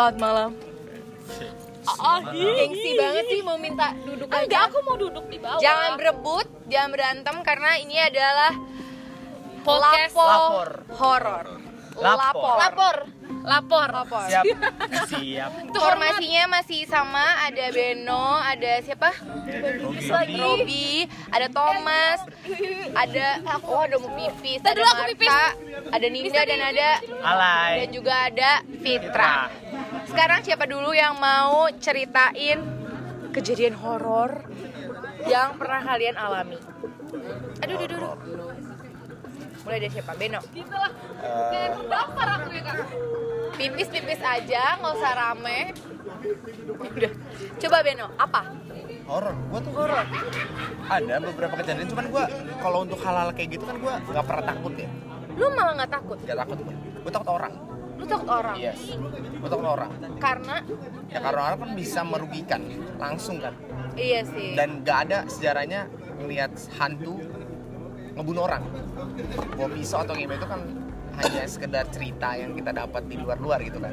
Selamat malam. Ah, Gengsi banget sih mau minta duduk Enggak, aja. aku mau duduk di bawah. Jangan berebut, jangan berantem karena ini adalah Podcast lapo Lapor. horor. Lapor. lapor. Lapor. Lapor. Siap. Siap. Formasinya masih sama, ada Beno, ada siapa? Rogi. Robi, ada Thomas, ada oh ada mau pipis, Tadi ada dulu aku pipis. Marta, ada Ninda dan ada Alay. dan juga ada Fitra. Sekarang siapa dulu yang mau ceritain kejadian horor yang pernah kalian alami? Aduh, aduh, aduh. Mulai dari siapa? Beno. Gitu lah. Kayak terdaftar aku ya kak. Pipis-pipis aja, nggak usah rame. Udah. Coba Beno, apa? Horor. Gua tuh horor. Ada beberapa kejadian, cuman gua kalau untuk hal-hal kayak gitu kan gua nggak pernah takut ya. Lu malah nggak takut? Gak takut gua. Gua takut orang. Lu takut orang? Yes. Gua takut orang. Karena Ya karena orang kan bisa merugikan langsung kan. iya sih. Dan gak ada sejarahnya ngelihat hantu ngebunuh orang. Bawa pisau atau gimana itu kan hanya sekedar cerita yang kita dapat di luar-luar gitu kan.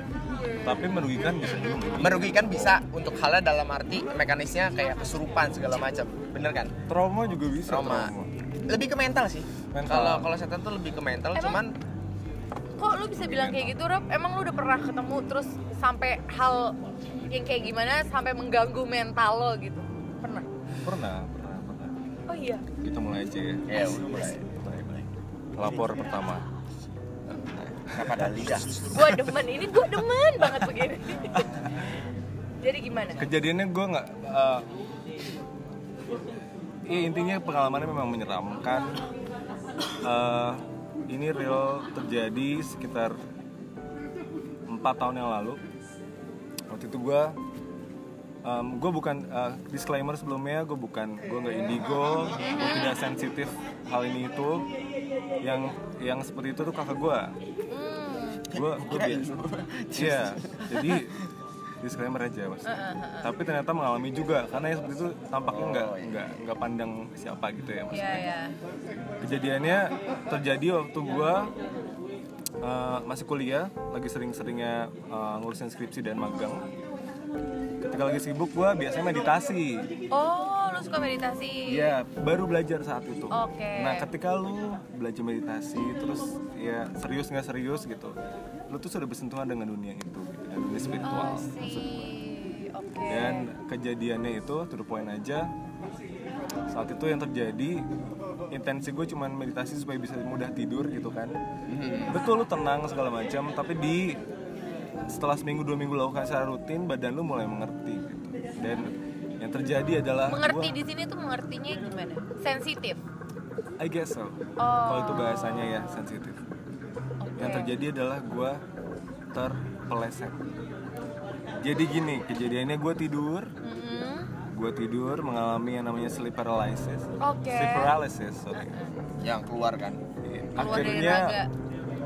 tapi merugikan bisa juga Merugikan bisa untuk halnya dalam arti mekanisnya kayak kesurupan segala macam. Bener kan? trauma juga bisa trauma. Lebih ke mental sih. Mental. Kalau kalau setan tuh lebih ke mental, Emang- cuman Kok lu bisa bilang kayak gitu, Rob? Emang lu udah pernah ketemu terus sampai hal yang kayak gimana sampai mengganggu mental lo gitu? Pernah? pernah pernah pernah Oh iya. kita mulai aja ya ya udah mulai. mulai mulai lapor pertama Kenapa ada lidah? Gua demen ini, gua demen banget begini. Jadi gimana? kejadiannya gue nggak eh, Iya intinya pengalamannya memang menyeramkan. Eh, ini real terjadi sekitar empat tahun yang lalu. Waktu itu gue, gue bukan eh, disclaimer sebelumnya, gue bukan, gue nggak indigo, gue tidak sensitif hal ini itu. Yang yang seperti itu tuh kakak gue. Gue gue biasa. Iya, jadi disclaimer aja mas. Tapi ternyata mengalami juga karena yang seperti itu tampaknya nggak nggak nggak pandang siapa gitu ya mas. Iya, ya. Kejadiannya terjadi waktu gua uh, masih kuliah, lagi sering-seringnya uh, ngurusin skripsi dan magang. Ketika lagi sibuk gua biasanya meditasi. Oh, lu suka meditasi? Iya, baru belajar saat itu. Oke. Nah, ketika lu belajar meditasi terus ya serius nggak serius gitu, lu tuh sudah bersentuhan dengan dunia itu gitu, dan dunia spiritual. Oh. Oke. Dan kejadiannya itu to the point aja saat itu yang terjadi intensi gue cuman meditasi supaya bisa mudah tidur gitu kan betul lu tenang segala macam tapi di setelah seminggu dua minggu lakukan secara rutin badan lu mulai mengerti gitu dan yang terjadi adalah Mengerti gua- di sini tuh mengertinya gimana? Sensitif. I guess so Oh. kalau itu bahasanya ya sensitif. Yang terjadi adalah gue terpeleset. Jadi gini kejadiannya gue tidur. Mm-mm. gue tidur mengalami yang namanya sleep paralysis. Oke. sleep paralysis sorry. Yang keluar kan. Keluar dari akhirnya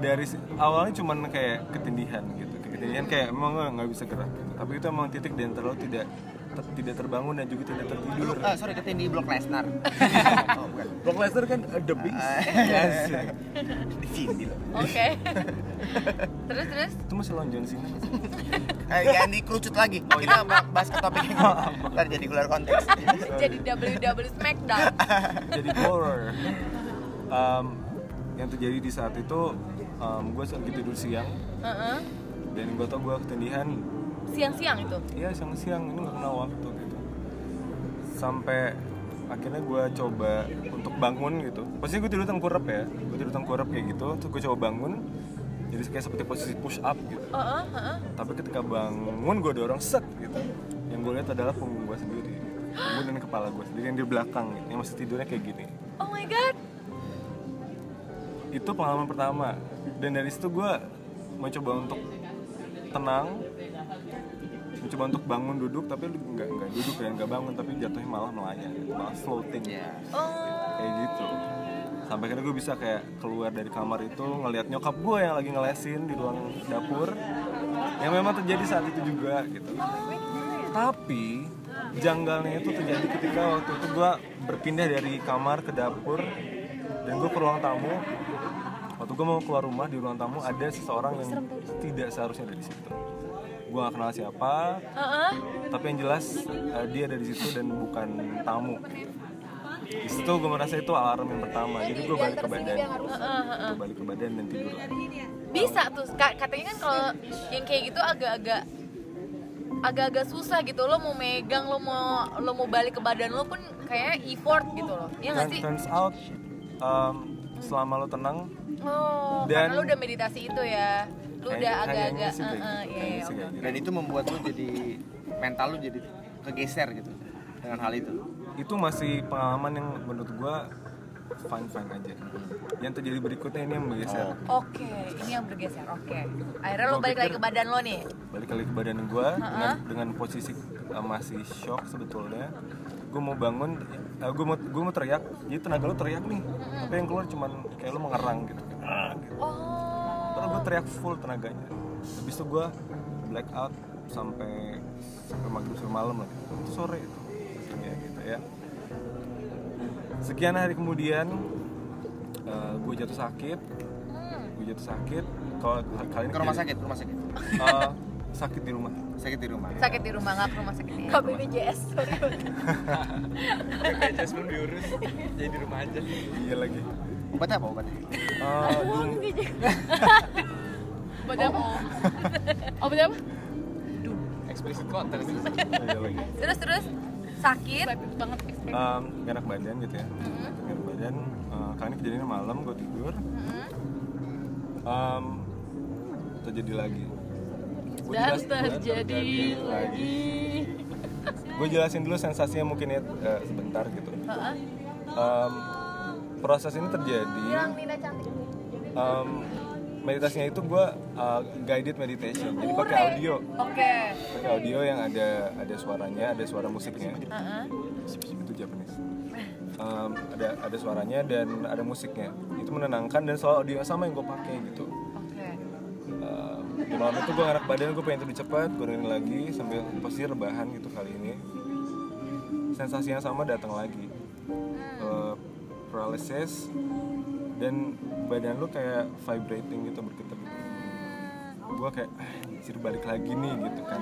dari si- awalnya cuman kayak ketindihan gitu. Ketindihan kayak emang nggak bisa gerak gitu. tapi itu emang titik dan terlalu tidak ter- tidak terbangun dan juga tidak tertidur Ah, sorry ketindi blok Lesnar. oh, bukan. Brock Lesnar kan uh, the beast Ah. Yes. Di sini loh. Oke. terus terus? itu masih lawan John Cena sih? Eh, jangan dikerucut lagi. Kita ba- bahas ke topik ini. Ntar jadi keluar konteks. Jadi WWE Smackdown. jadi horror Em, yang terjadi di saat itu gue lagi tidur siang Heeh. dan gue tau gue ketindihan Siang-siang itu. Iya siang-siang. Ini nggak kenal waktu gitu. Sampai akhirnya gue coba untuk bangun gitu. Posisinya gue tidur tengkurap ya. Gue tidur tengkurap kayak gitu. Terus gue coba bangun. Jadi kayak seperti posisi push up gitu. Heeh, heeh. tapi ketika bangun gue dorong set gitu. Yang gue lihat adalah punggung gue sendiri. Punggung dan kepala gue sendiri yang di belakang gitu. Yang masih tidurnya kayak gini. Oh my god. itu pengalaman pertama. Dan dari situ gue mencoba untuk tenang mencoba untuk bangun duduk tapi nggak nggak duduk dan nggak bangun tapi jatuhnya malah melayang malah floating. Iya. Oh. kayak gitu. Sampai akhirnya gue bisa kayak keluar dari kamar itu ngelihat nyokap gue yang lagi ngelesin di ruang dapur. Yang memang terjadi saat itu juga gitu. Tapi janggalnya itu terjadi ketika waktu itu gue berpindah dari kamar ke dapur dan gue ke ruang tamu. Waktu gue mau keluar rumah di ruang tamu ada seseorang yang tidak seharusnya ada di situ gue gak kenal siapa. Heeh. tapi yang jelas eh, dia ada di situ dan bukan tamu. Di situ gue merasa itu alarm yang pertama. Jadi gue balik ke badan. Gue balik ke badan dan tidur. Lagi bisa tuh Ka- katanya kan kalau yang kayak gitu agak-agak agak-agak susah gitu. Lo mau megang lo mau lo mau balik ke badan lo pun kayak effort gitu loh. Ya nggak sih? turns out um, selama lo tenang oh Dan- karena lo udah meditasi itu ya lo udah kayak- agak-agak eh, eh, gitu, iya, iya, gitu. dan itu membuat lu jadi mental lu jadi kegeser gitu dengan hal itu itu masih pengalaman yang menurut gue fine fine aja yang terjadi berikutnya ini yang bergeser Oke, ini yang bergeser. Oke. Akhirnya lo Gua balik lagi ke badan lo nih. balik lagi ke badan gue dengan dengan posisi uh, masih shock sebetulnya gue mau bangun gue mau gue mau teriak jadi tenaga lo teriak nih tapi yang keluar cuman kayak lo mau ngerang gitu gitu. Oh. Gue teriak full tenaganya. Habis itu gue black out sampai sampai maghrib sampai malam lah. Itu sore itu. Ya gitu ya. Sekian hari kemudian gue jatuh sakit. Gue jatuh sakit. Kalau kalian ke rumah sakit rumah sakit. Eh, sakit di rumah. Sakit di rumah. Sakit di rumah nggak ke rumah sakit ya? Kak BPJS, sorry. Kayak Jasmine diurus jadi di rumah aja. Iya lagi obatnya apa obatnya? Eh, dum- Obat apa? Obat apa? eksplisit konten iya lagi Terus terus? Sakit. Sakit banget Em, gak enak badan gitu ya. Gak enak badan. Eh, kali ini kejadiannya malam gue tidur. Em, terjadi lagi? Gua Dan jelas- terjadi lagi. gue jelasin dulu sensasinya mungkin ya eh, sebentar gitu. Heeh. Proses ini terjadi. Bilang Nina cantik. em, meditasinya itu gue uh, guided meditation. Jadi pakai audio. Oke. pakai audio yang ada ada suaranya ada suara musiknya. Heeh. itu Japanese. Em, ada ada suaranya dan ada musiknya. Itu menenangkan dan selalu audio yang sama yang gue pakai gitu. Em, di malam itu gue enak badan gue pengen tidur cepat gue dengerin lagi sambil pasti rebahan gitu kali ini. Sensasi yang sama datang lagi. Eh, paralysis dan badan lu kayak vibrating gitu bergetar gue kayak ah, anjir balik lagi nih gitu kan.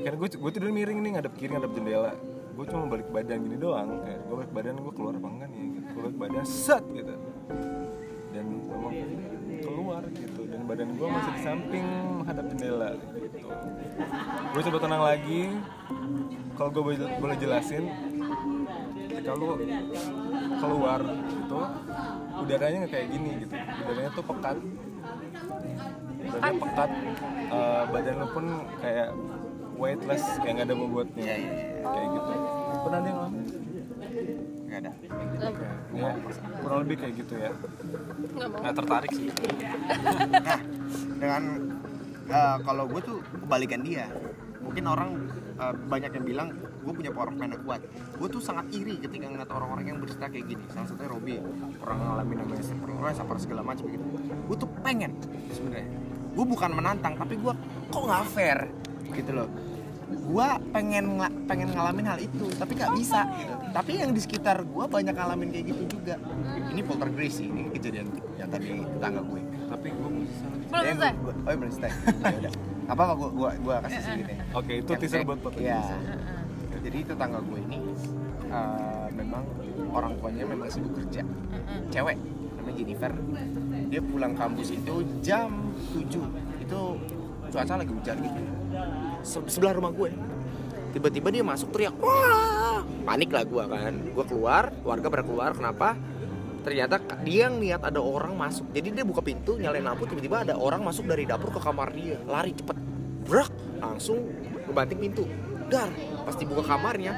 Kan gue gue tidur miring nih ngadep kiri ngadep jendela. Gue cuma balik badan gini doang kayak gue balik badan gue keluar apa enggak nih? Gitu. gue balik badan set gitu. Dan memang keluar gitu. Dan badan gue masih di samping menghadap jendela gitu. Gue coba tenang lagi. Kalau gue boleh jelasin ketika lu keluar gitu udaranya nggak kayak gini gitu. Udaranya tuh pekat. Udaranya pekat eh, badan lu pun kayak weightless kayak nggak ada bobotnya. Iya, iya, iya. kayak gitu. Pernah ada yang ngalamin? Nggak ada. Ya, kurang lebih kayak gitu ya. Nggak tertarik sih. Nah dengan eh, kalau gue tuh kebalikan dia. Mungkin orang eh, banyak yang bilang gue punya power mind yang kuat. Gue tuh sangat iri ketika ngeliat orang-orang yang bercerita kayak gini. Salah satunya Robby orang ngalamin namanya orang sapar segala macam gitu. Gue tuh pengen sebenarnya. Gue bukan menantang tapi gue kok nggak fair? Gitu loh. Gue pengen pengen ngalamin hal itu tapi nggak bisa. Gitu. tapi yang di sekitar gue banyak ngalamin kayak gitu juga. Ini poltergeist sih ini kejadian yang tadi tetangga gue. Tapi gue Belum Ya, selesai. oh belum selesai. Ya apa apa gua gua kasih sedikit ya oke itu teaser buat podcast. iya jadi tetangga gue ini eh, memang orang tuanya memang sibuk kerja. Cewek namanya Jennifer. Dia pulang kampus itu jam 7 itu cuaca lagi hujan gitu. Se- sebelah rumah gue tiba-tiba dia masuk teriak wah! Panik lah gue kan. Gue keluar warga pada keluar. Kenapa? Ternyata dia ngeliat ada orang masuk. Jadi dia buka pintu nyalain lampu tiba-tiba ada orang masuk dari dapur ke kamar dia. Lari cepet. Brak langsung ngebanting pintu dar pas dibuka kamarnya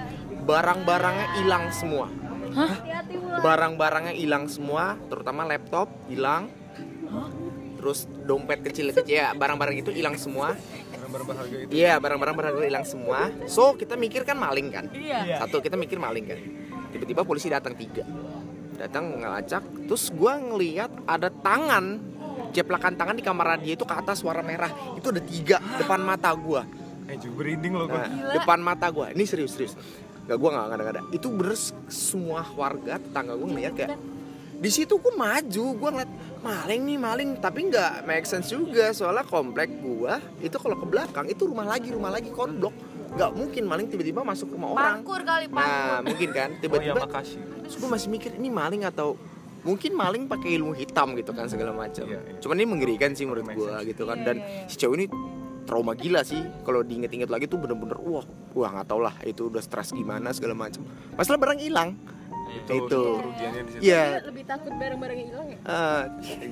barang-barangnya hilang semua barang-barangnya hilang semua terutama laptop hilang terus dompet kecil-kecil ya barang-barang itu hilang semua barang-barang berharga itu Iya, barang-barang berharga hilang semua. So, kita mikir kan maling kan? Iya. Satu, kita mikir maling kan. Tiba-tiba polisi datang tiga. Datang ngelacak, terus gua ngeliat ada tangan jeplakan tangan di kamar dia itu ke atas warna merah. Itu ada tiga depan mata gua. Eh juga merinding loh Nah, gue depan mata gua. Ini serius, serius. Gak gua nggak ada ada. Itu bener semua warga tetangga gua ngeliat kayak di situ gua maju, gua ngeliat maling nih maling tapi nggak make sense juga soalnya komplek gua itu kalau ke belakang itu rumah lagi rumah lagi konblok nggak mungkin maling tiba-tiba masuk ke rumah orang Parkur kali nah parkur. mungkin kan Oh iya tiba-tiba makasih. terus gue masih mikir ini maling atau mungkin maling pakai ilmu hitam gitu kan segala macam Iya, iya. cuman ini mengerikan sih menurut gue gitu kan Iya, dan iya, iya. si cewek ini trauma gila sih kalau diinget-inget lagi tuh bener-bener wah wah nggak tau lah itu udah stres gimana segala macam masalah barang hilang Itu, Itu. kerugiannya di situ. Iya, Dia lebih takut barang-barangnya hilang ya? Eh,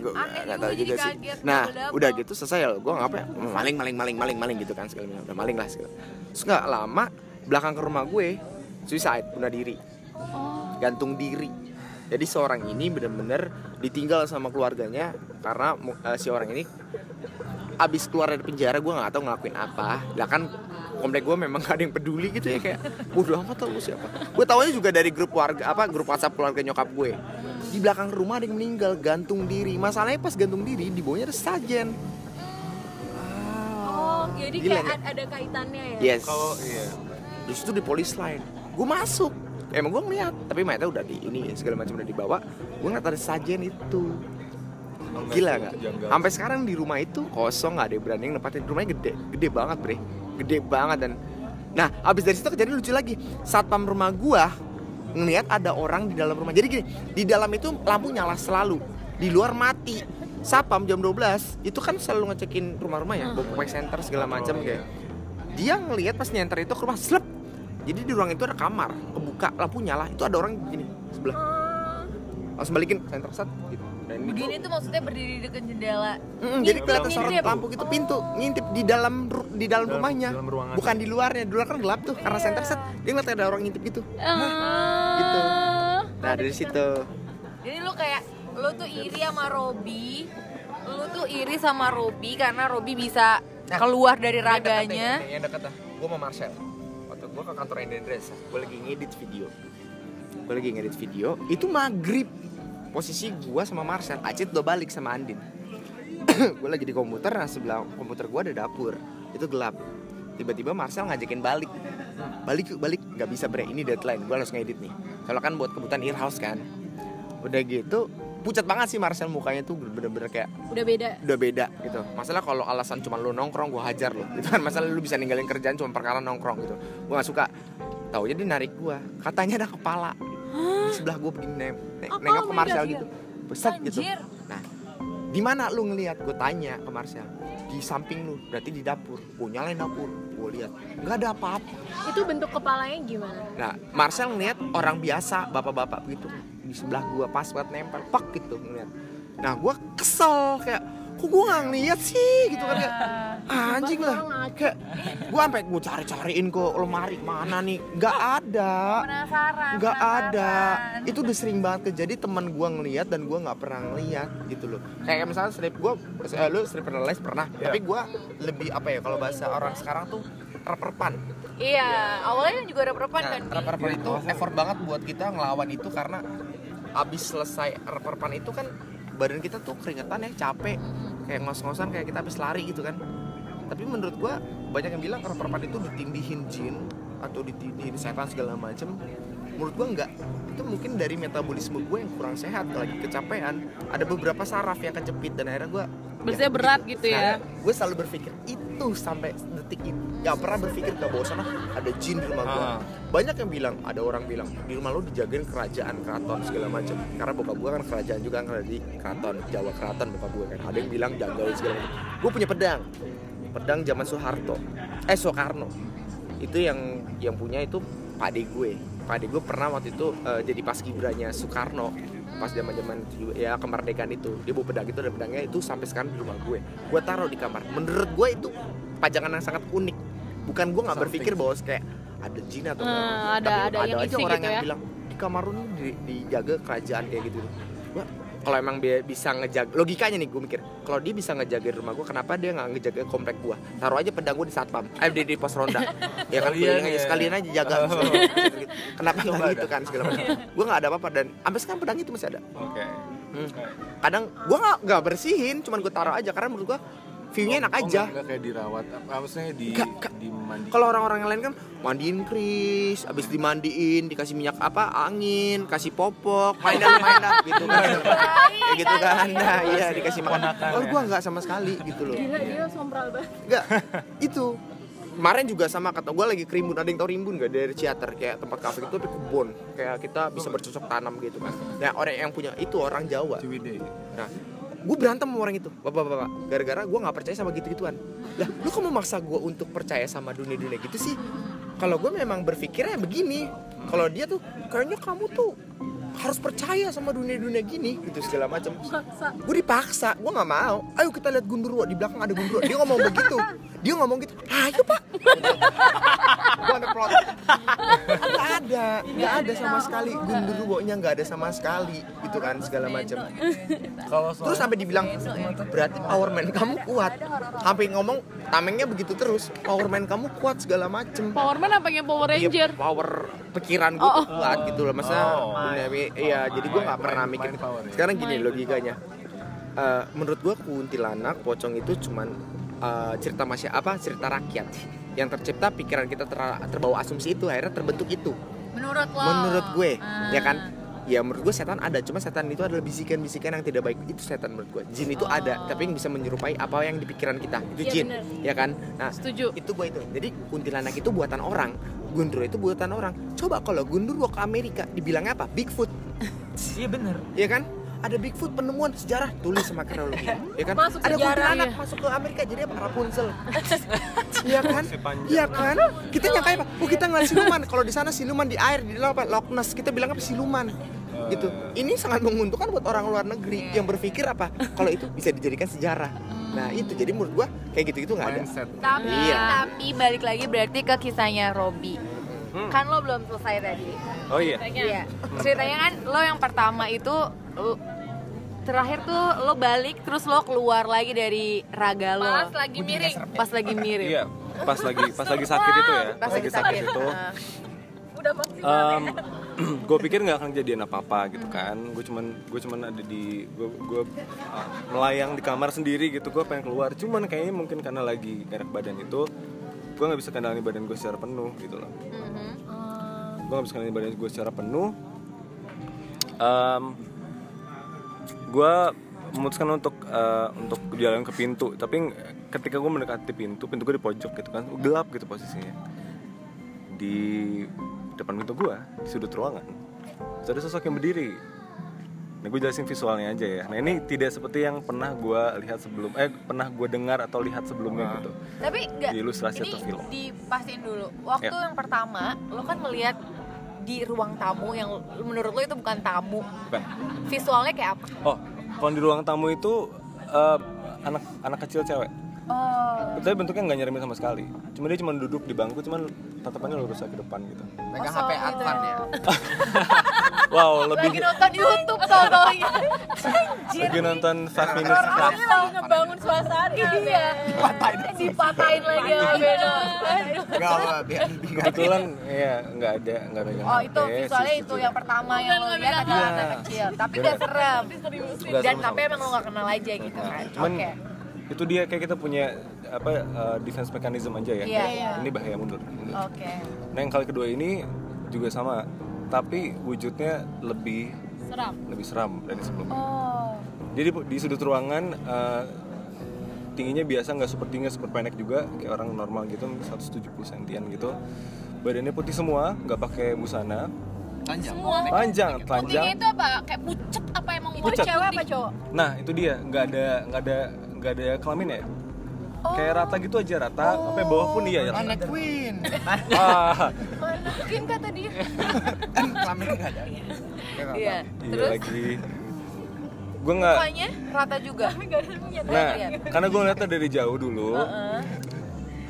gue nggak juga, tahu juga sih. Nah, udah gitu selesai ya. Gue ngapain? Maling, maling, maling, maling, maling gitu kan segala macam. Udah maling lah segala. Terus nggak lama belakang ke rumah gue suicide bunuh diri, Oh. gantung diri. Jadi seorang ini bener-bener ditinggal sama keluarganya karena eh, si orang ini abis keluar dari penjara gue nggak tahu ngelakuin apa. Lah kan komplek gue memang gak ada yang peduli gitu ya kayak bodoh amat tau lu siapa. Gue taunya juga dari grup warga apa grup WhatsApp keluarga nyokap gue. Di belakang rumah ada yang meninggal gantung diri. Masalahnya pas gantung diri di bawahnya ada sajen. Oh, jadi Gila kayak ad- ada kaitannya ya? Yes. Kalau iya. di situ di polis line gue masuk emang gue ngeliat tapi mayatnya udah di ini segala macam udah dibawa gue ngeliat ada sajen itu gila nggak? sampai sekarang di rumah itu kosong nggak ada yang berani yang nempatin. Rumahnya gede gede banget bre. Gede banget dan nah abis dari situ kejadian lucu lagi. Satpam rumah gua ngeliat ada orang di dalam rumah. Jadi gini di dalam itu lampu nyala selalu di luar mati. Satpam jam 12 itu kan selalu ngecekin rumah-rumah ya bawa center segala macam kayak. dia ngelihat pas nyenter itu ke rumah slep. Jadi di ruang itu ada kamar kebuka lampu nyala. Itu ada orang gini sebelah langsung balikin center set gitu. Dan itu Begini tuh maksudnya berdiri di dekat jendela. Mm, jadi kelihatan Ngintip. sorot lampu gitu pintu ngintip di dalam ru- di dalam Dalam- rumahnya. dalam ruangan. bukan di luarnya di luar kan gelap tuh karena center set dia ngeliat ada orang ngintip gitu. Ah. gitu. Nah dari situ. Jadi lu kayak lu tuh iri sama Robi. Lu tuh iri sama Robi karena Robi bisa Nah, keluar dari raganya. yang deket dah gue sama Marcel. Waktu gue ke kantor Endendres gue lagi ngedit video. Gue lagi ngedit video itu maghrib posisi gue sama Marcel Acit udah balik sama Andin. Gue lagi di komputer nah sebelah komputer gue ada dapur. Itu gelap. Tiba-tiba Marcel ngajakin balik. Balik yuk balik. Nggak bisa bre ini deadline. Gue harus ngedit nih. Soalnya kan buat kebutuhan earhouse kan. Udah gitu pucat banget sih Marcel mukanya tuh. Bener-bener kayak Udah beda. udah beda gitu. Masalah kalau alasan cuma lu nongkrong gue hajar lo itu kan masalah lu bisa ninggalin kerjaan cuma perkara nongkrong gitu. Gue gak suka. Tahu jadi narik gue katanya ada kepala di sebelah gue begini neng neng- Oh, nengok ke oh, Marcel beda, gitu. besar gitu. Nah di mana lu ngelihat gue tanya ke Marcel. Di samping lu berarti di dapur. Gue nyalain dapur. Gue lihat nggak ada apa-apa. Itu bentuk kepalanya gimana? nah Marcel ngelihat orang biasa bapak-bapak begitu di sebelah gua pas buat nempel pak gitu ngeliat. Nah gua kesel kayak kok gua nggak ngeliat sih? Gitu kan kayak "Ah, anjing lah. Kayak gua sampai gua cari-cariin ke lemari mana nih? Nggak ada. Penasaran. nggak ada. itu udah sering banget kejadi teman gua ngeliat dan gua nggak pernah ngeliat gitu loh. Kayak misalnya strip gua eh, lu strip analyze pernah? Iya. tapi gua lebih apa ya kalau bahasa orang sekarang tuh rep-repan. Iya, awalnya kan juga ada perempuan Nah, kan. Bi? reper-reper itu effort banget buat kita ngelawan itu karena abis selesai reper-repan itu kan badan kita tuh keringetan ya capek kayak ngos-ngosan kayak kita habis lari gitu kan. Tapi menurut gua banyak yang bilang reper-repan itu ditindihin jin atau ditindihin setan segala macem. Menurut gua enggak. Itu mungkin dari metabolisme gue yang kurang sehat lagi kecapean. Ada beberapa saraf yang kejepit dan akhirnya gua Maksudnya berat gitu. ya? gue selalu berpikir itu sampai detik ini gak pernah berpikir ke bawah sana ada jin di rumah gue Ah. banyak yang bilang ada orang bilang di rumah lu dijagain kerajaan keraton segala macam karena bokap gue kan kerajaan juga kan di keraton Jawa keraton bokap gue kan. Ada yang bilang jagain segala macam gue punya pedang. Pedang zaman Soeharto. Eh Soekarno. Itu yang yang punya itu pade gue. Pade gue pernah waktu itu eh, jadi paskibranya Soekarno pas zaman zaman ya kemerdekaan itu. Dia bawa pedang itu dan pedangnya itu sampai sekarang di rumah gue. Gue taruh di kamar. Menurut gue itu pajangan yang sangat unik. Bukan gue nggak berpikir bahwa kayak ada jin atau Hmm, apa. ada- Tapi ada yang aja isi orang gitu yang ya. bilang di kamar lu di- dijaga kerajaan kayak gitu. Gua, kalau emang dia bisa ngejaga logikanya nih gue mikir kalau dia bisa ngejaga rumah gue kenapa dia nggak ngejaga komplek gue taruh aja pedang gue di satpam eh di, di pos ronda ya kan keliling aja ya. sekalian aja jaga Oh. kenapa nggak gitu kan segala macam gue nggak ada apa-apa dan sampai sekarang pedang itu masih ada Oke. Hmm. kadang gue nggak bersihin cuman gue taruh aja karena menurut gue view-nya enak Oh, aja. nggak- kayak dirawat apa maksudnya di Nggak, nggak. dimandi kalau orang-orang yang lain kan mandiin Kris, abis dimandiin dikasih minyak apa angin, kasih popok, main dah main dah gitu kan, kayak gitu kan, nah iya dikasih makan. Kalau gua nggak sama sekali gitu loh, Gila dia sombral banget. nggak itu. Kemarin juga sama kata gue lagi krimbun ada yang tau rimbun gak dari ciater kayak tempat kafe itu tapi kebun. Kayak kita bisa bercocok tanam gitu kan. Nah orang yang punya itu orang Jawa. Ciwidey. Nah, gue berantem sama orang itu, bapak-bapak. Gara-gara gue nggak percaya sama gitu-gituan. Lah, lu kok memaksa gue untuk percaya sama dunia-dunia gitu sih? Kalau gue memang berpikirnya begini, kalau dia tuh kayaknya kamu tuh harus percaya sama dunia-dunia gini gitu segala macam. Gue dipaksa, gue nggak mau. Ayo kita lihat gundurwo di belakang ada gundurwo. Dia ngomong begitu, dia ngomong gitu. Ayo pak. gue ada plot. Gak ada, nggak ada sama sekali gundurwo-nya nggak ada sama sekali gitu kan segala macam. kalau Terus sampai dibilang berarti power man kamu kuat. Sampai ngomong tamengnya begitu terus. Power man kamu kuat segala macem. Powerman apa yang Power Iya, Ranger? power pikiran gue tuh kuat gitu loh. Masa Oh. Iya, jadi gue nggak pernah Main- mikir. main power ya? Sekarang gini logikanya. Eh, menurut gue kuntilanak, pocong itu cuman eh, cerita masya apa cerita rakyat yang tercipta pikiran kita ter- terbawa asumsi itu akhirnya terbentuk itu Menurut lo. menurut gue Ah. ya kan ya menurut gue setan ada cuma setan itu adalah bisikan-bisikan yang tidak baik itu setan menurut gue jin itu ada tapi yang bisa menyerupai apa yang di pikiran kita itu Iya, jin bener. ya kan nah Setuju. itu gue itu jadi kuntilanak itu buatan orang gundurwo itu buatan orang. Coba kalau gundurwo ke Amerika dibilangnya apa? Bigfoot. Iya bener. ya kan? Ada Bigfoot penemuan sejarah. Tulis sama kronologi ya kan? Masuk ada kuntilanak iya. masuk ke Amerika jadi apa? Rapunzel. Iya kan? Iya kan? Kita nyangka apa? Oh kita ngeliat siluman. Kalau di sana siluman di air di dalam apa? Loch Ness. Kita bilang apa? Siluman. Gitu. Ini sangat menguntungkan buat orang luar negeri yang berpikir apa? Kalau itu bisa dijadikan sejarah nah itu jadi menurut gua kayak gitu gitu nggak ada Tapi, Iya. tapi balik lagi berarti ke kisahnya Robby. Kan lo belum selesai tadi. oh iya Iya. Ceritanya kan lo yang pertama itu lo- terakhir tuh lo balik terus lo keluar lagi dari raga lo. Pas lagi miring. Pas lagi mirip. iya pas lagi pas lagi sakit itu ya Pas lagi sakit. itu Ah. Udah pasti. gue pikir nggak akan kejadian apa apa gitu kan. Gue cuman gue cuman ada di gue gue uh, melayang di kamar sendiri gitu. Gue pengen keluar. Cuman kayaknya mungkin karena lagi enak badan itu gue nggak bisa kendaliin badan gue secara penuh gitu loh. Mhm. gue nggak bisa kendaliin badan gue secara penuh. Em, gue memutuskan untuk eh, untuk jalan ke pintu. Tapi ketika gue mendekati pintu pintu gue di pojok gitu kan. Gelap gitu posisinya. Di depan pintu gue di sudut ruangan terus ada sosok yang berdiri nah gue jelasin visualnya aja ya nah ini tidak seperti yang pernah gue lihat sebelum eh pernah gue dengar atau lihat sebelumnya gitu Tapi enggak Di ilustrasi ini atau film? dipastiin dulu. Waktu Ya. yang pertama lo kan melihat di ruang tamu yang menurut lo itu bukan tamu. bukan Visualnya kayak apa? oh kalau di ruang tamu itu eh, anak anak kecil cewek Oh. tapi bentuknya nggak nyerempet sama sekali cuma dia cuma duduk di bangku cuman tatapannya lurus ke depan gitu pegang Kosong HP gitu Advan ya wow Lagi lebih nonton YouTube soalnya. Lagi nonton five minutes club Ini lagi ngebangun suasana. Iya. Dipatahin lagi sama Beno. Aduh. Gak apa biar kebetulan ya nggak ada nggak pegang Oh itu visualnya itu yang pertama yang lo lihat adalah anak kecil, tapi gak serem. Nggak Dan tapi emang lo gak kenal aja gitu kan. Oke. Itu dia kayak kita punya apa eh, defense mechanism aja ya. Iya, iya. Ini bahaya mundur. mundur. Oke. Nah yang kali kedua ini juga sama, tapi wujudnya lebih Seram. lebih seram dari sebelumnya. Oh. Jadi di sudut ruangan eh, tingginya biasa nggak super tinggi super pendek juga kayak orang normal gitu 170 sentian gitu. Badannya putih semua, nggak pakai busana, Semua. panjang, Putihnya telanjang. itu apa? Kayak pucet apa emang Itu Pucat. cewek apa cowok? Nah itu dia nggak ada nggak ada nggak ada kelamin ya. Kayak rata gitu aja rata, sampai bawah pun iya ya. Anak Queen Ah, Mungkin kata dia. kan kelamin nggak ada Iya. iya Terus lagi. Gue nggak. mukanya rata juga. Nah, karena gue ngeliatnya dari jauh dulu. Heeh.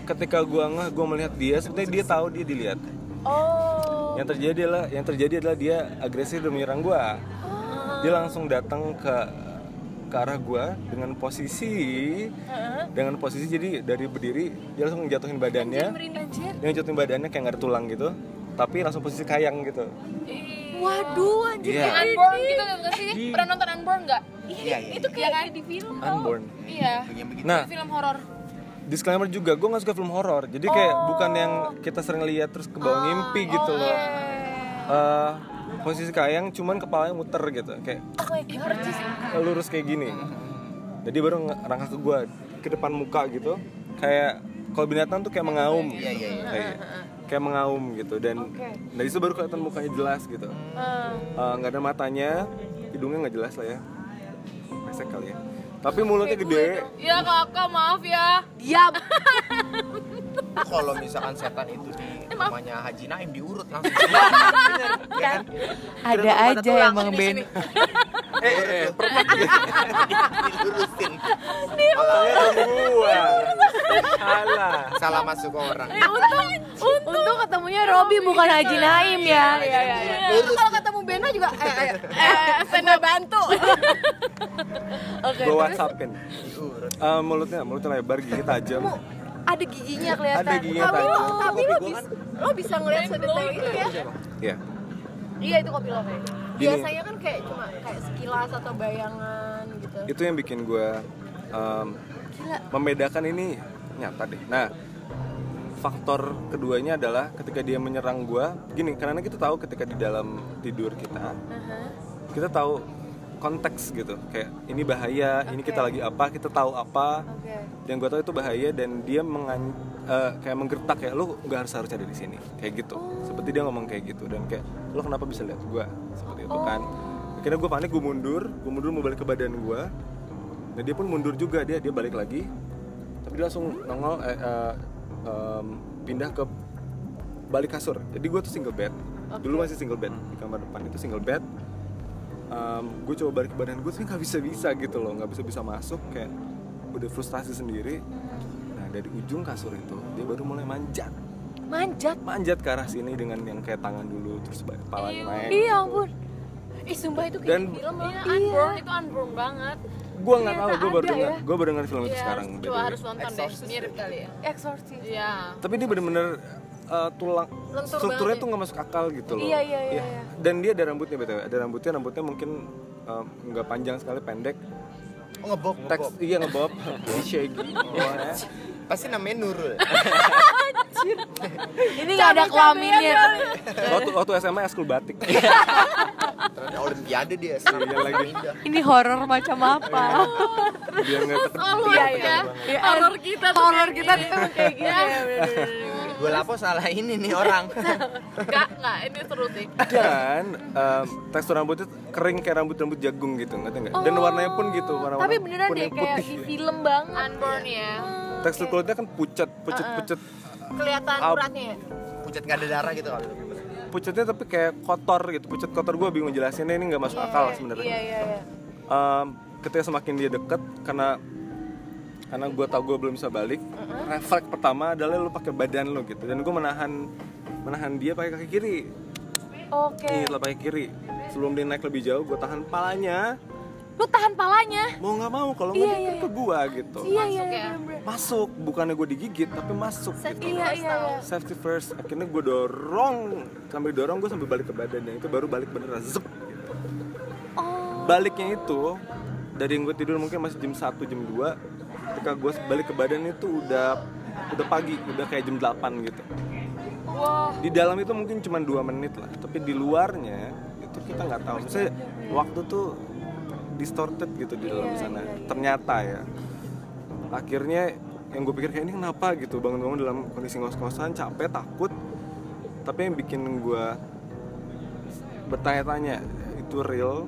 Ketika gue ngeh, gue melihat dia, sepertinya dia tahu dia dilihat. Oh. Yang terjadi adalah, yang terjadi adalah dia agresif dan menyerang gue. Dia langsung datang ke ke arah gue dengan posisi dengan posisi jadi dari berdiri dia langsung jatuhin badannya Anjir. dia jatuhin badannya kayak nggak ada tulang gitu tapi langsung posisi kayang gitu Waduh, anjir. Iya. Kayak Unborn gitu nggak sih? Di- Pernah nonton Unborn nggak? Iya, iya. Itu kayak kayak di film tau. Unborn Iya. Yang begitu. nah Film horor. disclaimer juga gue nggak suka film horor jadi kayak bukan yang kita sering lihat terus ke bawah ngimpi gitu loh Eh, posisi kayang cuman kepalanya muter gitu kayak Oh lurus kayak gini. Jadi baru ngerangka ke gue ke depan muka gitu kayak kalau binatang tuh kayak mengaum Iya, iya, iya. kayak, kayak mengaum gitu. Dan dari situ baru kelihatan mukanya jelas gitu. Eh, nggak ada matanya hidungnya nggak jelas lah ya. Pesek kali ya. Tapi mulutnya gede. Ya kakak maaf ya. Diam. kalau misalkan setan itu di rumahnya Haji Naim diurut langsung. Bener, ya kan? Ada aja emang Ben. eh eh perpak Dilurusin. Makanya gua salah Salah masuk ke orang. Untung ketemunya Robi bukan Haji Naim ya. Iya iya iya. Itu kalau ketemu Bena juga eh eh eh Bena bantu. Oke. gue whatsappin Eh, mulutnya mulutnya lebar gigi tajam Ada giginya kelihatan. ada giginya tajam Tapi lo bisa lo bisa ngeliat sedetail itu ya. ya Iya itu kopi lo kayak. Biasanya kan kayak cuma kayak sekilas atau bayangan gitu. itu yang bikin gue membedakan ini nyata deh. Nah faktor keduanya adalah ketika dia menyerang gue gini karena kita tahu ketika di dalam tidur kita kita tahu konteks gitu. Kayak ini bahaya ini kita lagi apa kita tahu apa. Oke. dan gue tahu itu bahaya dan dia mengan eh, kayak menggertak kayak lu nggak harus harus ada di sini. Kayak gitu. Seperti dia ngomong kayak gitu dan kayak lu kenapa bisa lihat gue seperti itu kan. Akhirnya gue panik gue mundur gue mundur mau balik ke badan gue dan dia pun mundur juga dia dia balik lagi. Tapi dia langsung nongol eh, eh, em, pindah ke balik kasur. Jadi gue tuh single bed. Dulu masih single bed di kamar depan itu single bed gue coba balik ke badan gue sih nggak bisa bisa gitu loh nggak bisa bisa masuk kayak udah frustasi sendiri nah dari ujung kasur itu dia baru mulai manjat Manjat. manjat ke arah sini dengan yang kayak tangan dulu terus kepalanya naik Iya ampun. Ih sumpah itu kayak Dan- film Iya, Unborn itu Unborn banget. gue nggak tahu gue baru dengar ya. gue baru dengar film itu Iya, sekarang coba harus nonton deh. Mirip kali ya. Exorcist. Iya. tapi dia bener-bener uh, tulang Lentur strukturnya banget tuh nggak masuk akal gitu loh Iya, iya, iya, iya. dan dia ada rambutnya btw ada rambutnya rambutnya mungkin um, nggak panjang sekali pendek Oh, ngebob, teks ngebob. iya ngebob jadi shaggy bawahnya. Pasti namanya Nurul. Ini nggak ada kelaminnya. waktu waktu SMA eskul batik Ternyata Olimpiade dia sih. Iya lagi. Ini horor macam apa? dia nggak Oh, Iya, ya. iya. Iya, Horor kita tuh Horor kita tuh kayak gini ya. Gue lapo salah ini nih orang. Enggak, enggak, ini seru sih. dan um, tekstur rambutnya kering kayak rambut rambut jagung gitu ngerti nggak dan warnanya pun gitu warna Tapi beneran deh kuning kayak putih di film banget. Unborn ya. tekstur kulitnya kan pucat pucat pucat Kelihatan uratnya ya. Pucat nggak ada darah gitu kalau. pucatnya tapi kayak kotor gitu pucat kotor gue bingung jelasinnya ini nggak masuk akal sebenarnya Iya iya iya. um, ketika semakin dia deket karena karena gue tau gue belum bisa balik. Refleks pertama adalah lu pakai badan lu gitu. Dan gue menahan menahan dia pakai kaki kiri. Oke. Nih, setelah pakai kiri. Sebelum dia naik lebih jauh gue tahan palanya. Lu tahan palanya. mau nggak mau kalau Iya, nggak iya, ke gua gitu. Iya iya Masuk iya. ya? masuk. Bukannya gue digigit tapi masuk gitu. Iya iya iya. safety first. Akhirnya gue dorong. Sambil dorong gue sambil balik ke badan dan itu baru balik beneran. Zep. Oh. baliknya itu dari yang gue tidur mungkin masih jam 1 jam 2 ketika gue balik ke badan itu udah udah pagi udah kayak jam 8 gitu. Wah. di dalam itu mungkin cuma dua menit lah tapi di luarnya itu kita nggak tahu. Misalnya waktu tuh distorted gitu di dalam sana. ternyata ya. Akhirnya yang gue pikir kayak ini kenapa? gitu. Bangun-bangun dalam kondisi ngos-ngosan capek takut. Tapi yang bikin gue bertanya-tanya itu real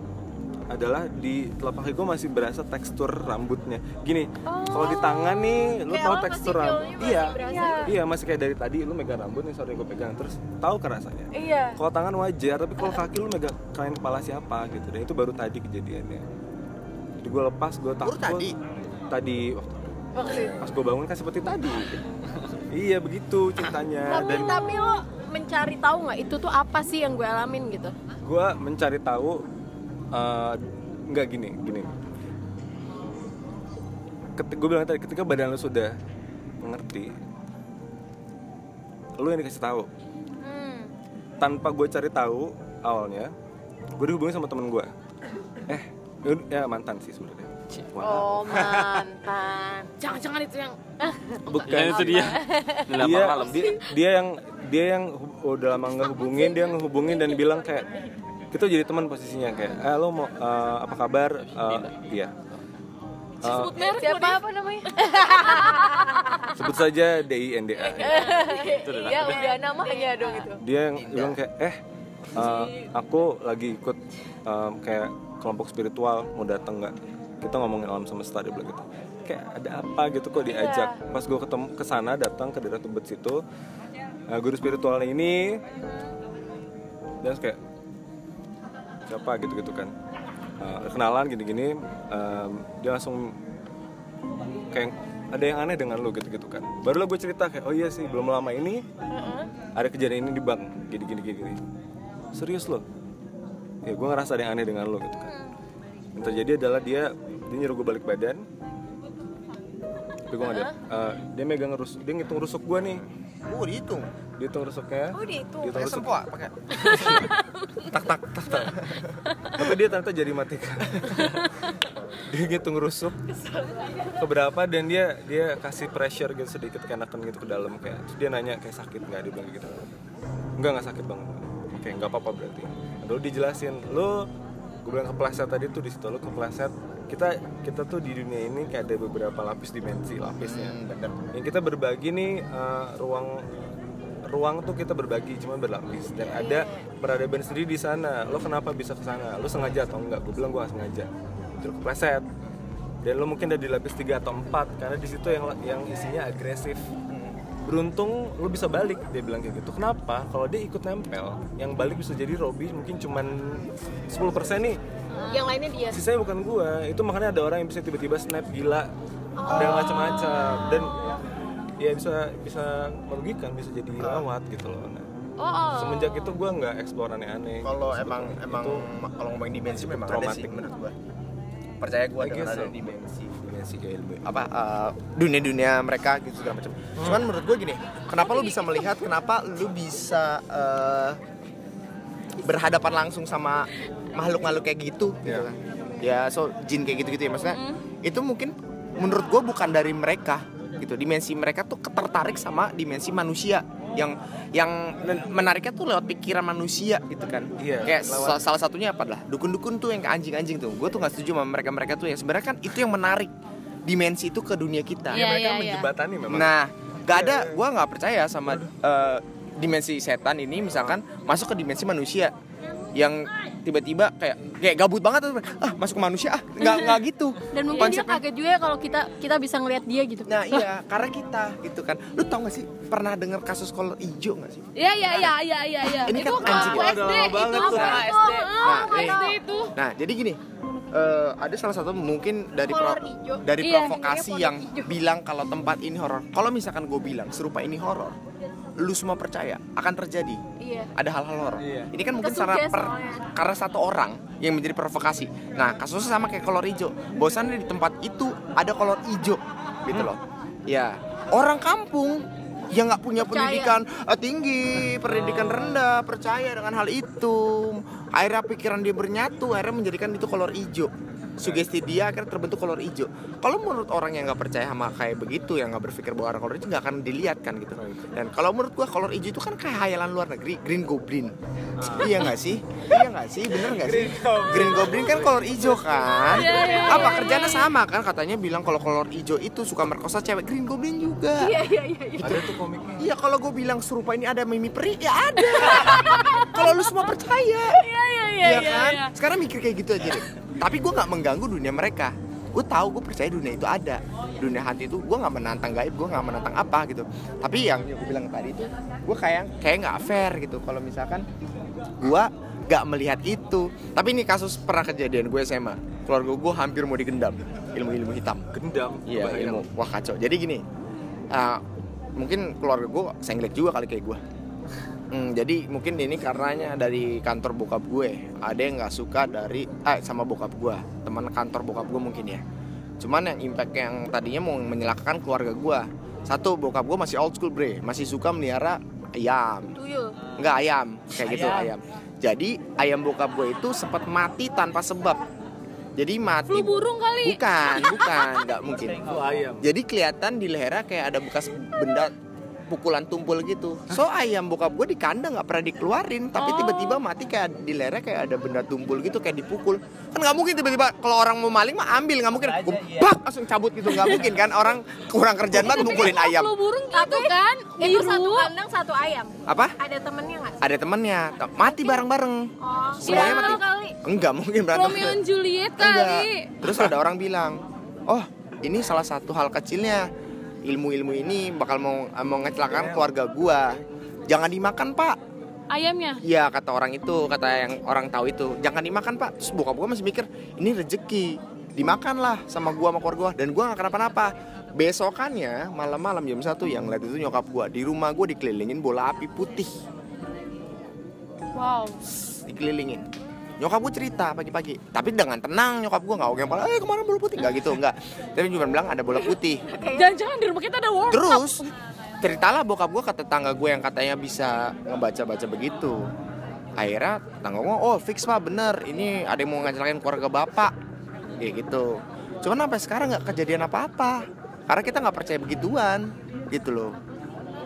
adalah di telapak kaki gue masih berasa tekstur rambutnya. Gini kalau di tangan nih lu lo tekstur rambut. iya. berasa. iya masih kayak dari tadi lu megang rambut nih sorry gue pegang. Terus tahu kan rasanya? Iya. kalau tangan wajar tapi kalau kaki lu megang kain kepala siapa gitu. Dan itu baru tadi kejadiannya. Jadi gue lepas gue takut tadi? tadi. Waktu Waktu itu. pas gue bangun kan seperti tadi. Iya begitu ceritanya. Tapi dan tapi lo mencari tahu nggak itu tuh apa sih yang gue alamin gitu? gue mencari tahu eh, nggak gini gini ketika gue bilang tadi ketika badan lu sudah mengerti lu yang dikasih tahu Hmm. tanpa gue cari tahu awalnya gue dihubungin sama temen gue eh ya mantan sih sebenarnya Wah. Oh mantan. Jangan-jangan itu yang bukan Kayaknya itu dia. Ini dia, malam. dia dia yang dia yang udah lama nggak hubungin dia ngehubungin dan bilang kayak kita jadi teman posisinya kayak eh lo mau eh, apa kabar? Eh, iya. Sebut merek Siapa apa namanya? sebut saja D I N D A ya. Udah namanya dong itu. dia yang bilang kayak eh eh, aku lagi ikut eh, kayak kelompok spiritual mau datang nggak? Kita ngomongin alam semesta dia bilang gitu. Kayak ada apa? Gitu kok diajak. Pas gue ketemu ke sana datang ke daerah Tebet situ eh, guru spiritualnya ini dan kayak siapa gitu gitu kan. Eh, kenalan gini-gini em, dia langsung kayak ada yang aneh dengan lu gitu-gitu kan. Barulah gue cerita kayak oh iya sih belum lama ini ada kejadian ini di bank gini gini gini, gini. serius loh ya gue ngerasa ada yang aneh dengan lo gitu kan. Yang terjadi adalah dia dia nyuruh gue balik badan. Tapi gue gak ada Eh, dia megang rusuk dia ngitung rusuk gue nih Oh dihitung. dia hitung rusuknya Oh dihitung. dia hitung Pakai rusuk sempoa, pakai. tak tak tak tak. Tapi dia ternyata jadi matikan. Dia ngitung rusuk. Keberapa dan dia dia kasih pressure gitu sedikit kenakan gitu ke dalam kayak. Terus dia nanya kayak sakit nggak? Dia bilang gitu. Enggak nggak sakit banget. Oke nggak apa-apa berarti. Lalu dijelasin lo gue bilang kepleset tadi tuh di situ lo kepleset kita kita tuh di dunia ini kayak ada beberapa lapis dimensi lapisnya. Yang kita berbagi nih eh, ruang ruang tuh kita berbagi cuma berlapis. Dan ada peradaban sendiri di sana. Lo kenapa bisa ke sana? Lo sengaja atau enggak? Gue bilang gue gak sengaja. Terus kepleset. Dan lo mungkin ada di lapis 3 atau 4 karena di situ yang yang isinya agresif beruntung lo bisa balik dia bilang kayak gitu. Kenapa? Kalau dia ikut nempel yang balik bisa jadi Robby mungkin cuman 10% nih. Yang lainnya dia. sisanya bukan gua. Itu makanya ada orang yang bisa tiba-tiba snap gila. Dan macam-macam. Dan ya bisa bisa merugikan bisa jadi lawat gitu loh. Nah, Oh, oh. semenjak itu gua nggak eksplor aneh-aneh Kalau emang emang kalau ngomongin dimensi memang ada sih menurut gua. Percaya gua I dengan guess ada so. dimensi dimensi ilmu apa eh, dunia-dunia mereka gitu segala macam. Cuman menurut gua gini, kenapa lu bisa melihat kenapa lu bisa eh, berhadapan langsung sama makhluk-makhluk kayak gitu gitu Iya. kan. Ya so jin kayak gitu-gitu ya maksudnya. Itu mungkin menurut gua bukan dari mereka gitu. Dimensi mereka tuh ketertarik sama dimensi manusia yang yang men- menariknya tuh lewat pikiran manusia gitu kan. Iya, Kayak lewat- sa- salah satunya apa lah? Dukun-dukun tuh yang ke anjing-anjing tuh. Gue tuh nggak setuju sama mereka-mereka tuh yang sebenarnya kan itu yang menarik dimensi itu ke dunia kita. Iya, mereka iya, iya. menjebatani memang Nah, gak ada, gue nggak percaya sama eh, dimensi setan ini misalkan masuk ke dimensi manusia yang tiba-tiba kayak kayak gabut banget tuh ah masuk ke manusia ah nggak nggak gitu Dan mungkin dia Konsepnya- kaget juga ya kalau kita kita bisa ngelihat dia gitu. nah iya karena kita gitu kan lu tau gak sih pernah dengar kasus kolor hijau gak sih Iya iya iya iya iya iya. Ini itu kan aku SD itu tuh. itu? SD. Ah, Nah. SD itu. Nah, jadi gini, eh, ada salah satu mungkin dari pro- dari Iya, provokasi yang bilang kalau tempat ini horor. Kalau misalkan gue bilang serupa ini horor, lu semua percaya akan terjadi. Iya. Ada hal-hal horor. Iya. Ini kan mungkin karena per- soalnya. karena satu orang yang menjadi provokasi. Nah, kasusnya sama kayak kolor hijau. Bosan di tempat itu ada kolor hijau, gitu loh. Ya, orang kampung yang nggak punya Percaya. pendidikan eh, tinggi, pendidikan rendah, percaya dengan hal itu. Akhirnya pikiran dia bernyatu, akhirnya menjadikan itu kolor hijau. Sugesti dia akhirnya terbentuk kolor hijau. Kalau menurut orang yang nggak percaya sama kayak begitu, yang nggak berpikir bahwa kolor hijau nggak akan dilihat kan gitu. Dan kalau menurut gua kolor hijau itu kan kayak hayalan luar negeri, Green Goblin. Iya nggak sih? Iya nggak sih? Bener nggak sih? Green Goblin kan kolor hijau kan? Apa kerjanya sama kan? Katanya bilang kalau kolor hijau itu suka merkosa cewek. Green Goblin juga. Iya iya iya. iya. ada tuh komiknya Iya kalau gue bilang serupa ini ada mimi peri ya ada. kalau lu semua percaya, Iya iya iya. ya iya, kan? iya. Sekarang mikir kayak gitu aja deh. Tapi gue nggak mengganggu dunia mereka. Gue tahu gue percaya dunia itu ada. Dunia hantu itu gue nggak menantang gaib, gue nggak menantang apa gitu. Tapi yang gue bilang tadi itu, gue kayak kayak nggak fair gitu. Kalau misalkan gue nggak melihat itu. Tapi ini kasus pernah kejadian gue SMA. Keluarga gue hampir mau digendam ilmu-ilmu hitam. gendam Iya ilmu wah kacau. Jadi gini, uh, mungkin keluarga gue senglek juga kali kayak gue. Hmm, jadi mungkin ini karenanya dari kantor bokap gue ada yang nggak suka dari eh sama bokap gue teman kantor bokap gue mungkin ya cuman yang impact yang tadinya mau menyelakakan keluarga gue satu bokap gue masih old school bre masih suka melihara ayam Tuyul. Enggak ayam, kayak gitu ayam. Jadi ayam bokap gue itu sempat mati tanpa sebab. Jadi mati. Flu burung kali. Bukan, bukan, nggak mungkin. Itu ayam. Jadi kelihatan di lehernya kayak ada bekas benda pukulan tumpul gitu. So ayam bokap gue di kandang nggak pernah dikeluarin, tapi Oh. tiba-tiba mati kayak di lehernya kayak ada benda tumpul gitu kayak dipukul. Kan nggak mungkin tiba-tiba kalau orang mau maling mah ambil nggak mungkin. Gua bak langsung cabut gitu nggak mungkin kan orang kurang kerjaan banget mukulin ayam. Burung gitu kan, Itu satu kandang satu ayam. Apa? Ada temennya nggak? Ada temennya mati bareng-bareng. Oh, Semuanya mati. kali. Enggak mungkin berantem. Romeo and Juliet Enggak. kali. Terus ada orang bilang, oh ini salah satu hal kecilnya ilmu-ilmu ini bakal mau mau ngecelakan keluarga gua. Jangan dimakan pak. Ayamnya. Iya kata orang itu, kata yang orang tahu itu, jangan dimakan pak. Terus bokap gua masih mikir ini rezeki, dimakanlah sama gua sama keluarga gua dan gua nggak kenapa-napa. Besokannya malam-malam jam satu yang lihat itu nyokap gua di rumah gua dikelilingin bola api putih, Wow. dikelilingin. Nyokap gue cerita pagi-pagi, tapi dengan tenang nyokap gue nggak oke malah, eh kemarin bola putih nggak gitu nggak. Tapi cuma bilang ada bola putih. Jangan-jangan di rumah kita ada World. Terus ceritalah bokap gue ke tetangga gue yang katanya bisa ngebaca-baca begitu. Akhirnya tetangga gue, oh fix pak bener, ini ada yang mau ngecelakin keluarga bapak, kayak gitu. Cuman sampai sekarang nggak kejadian apa-apa, karena kita nggak percaya begituan, gitu loh.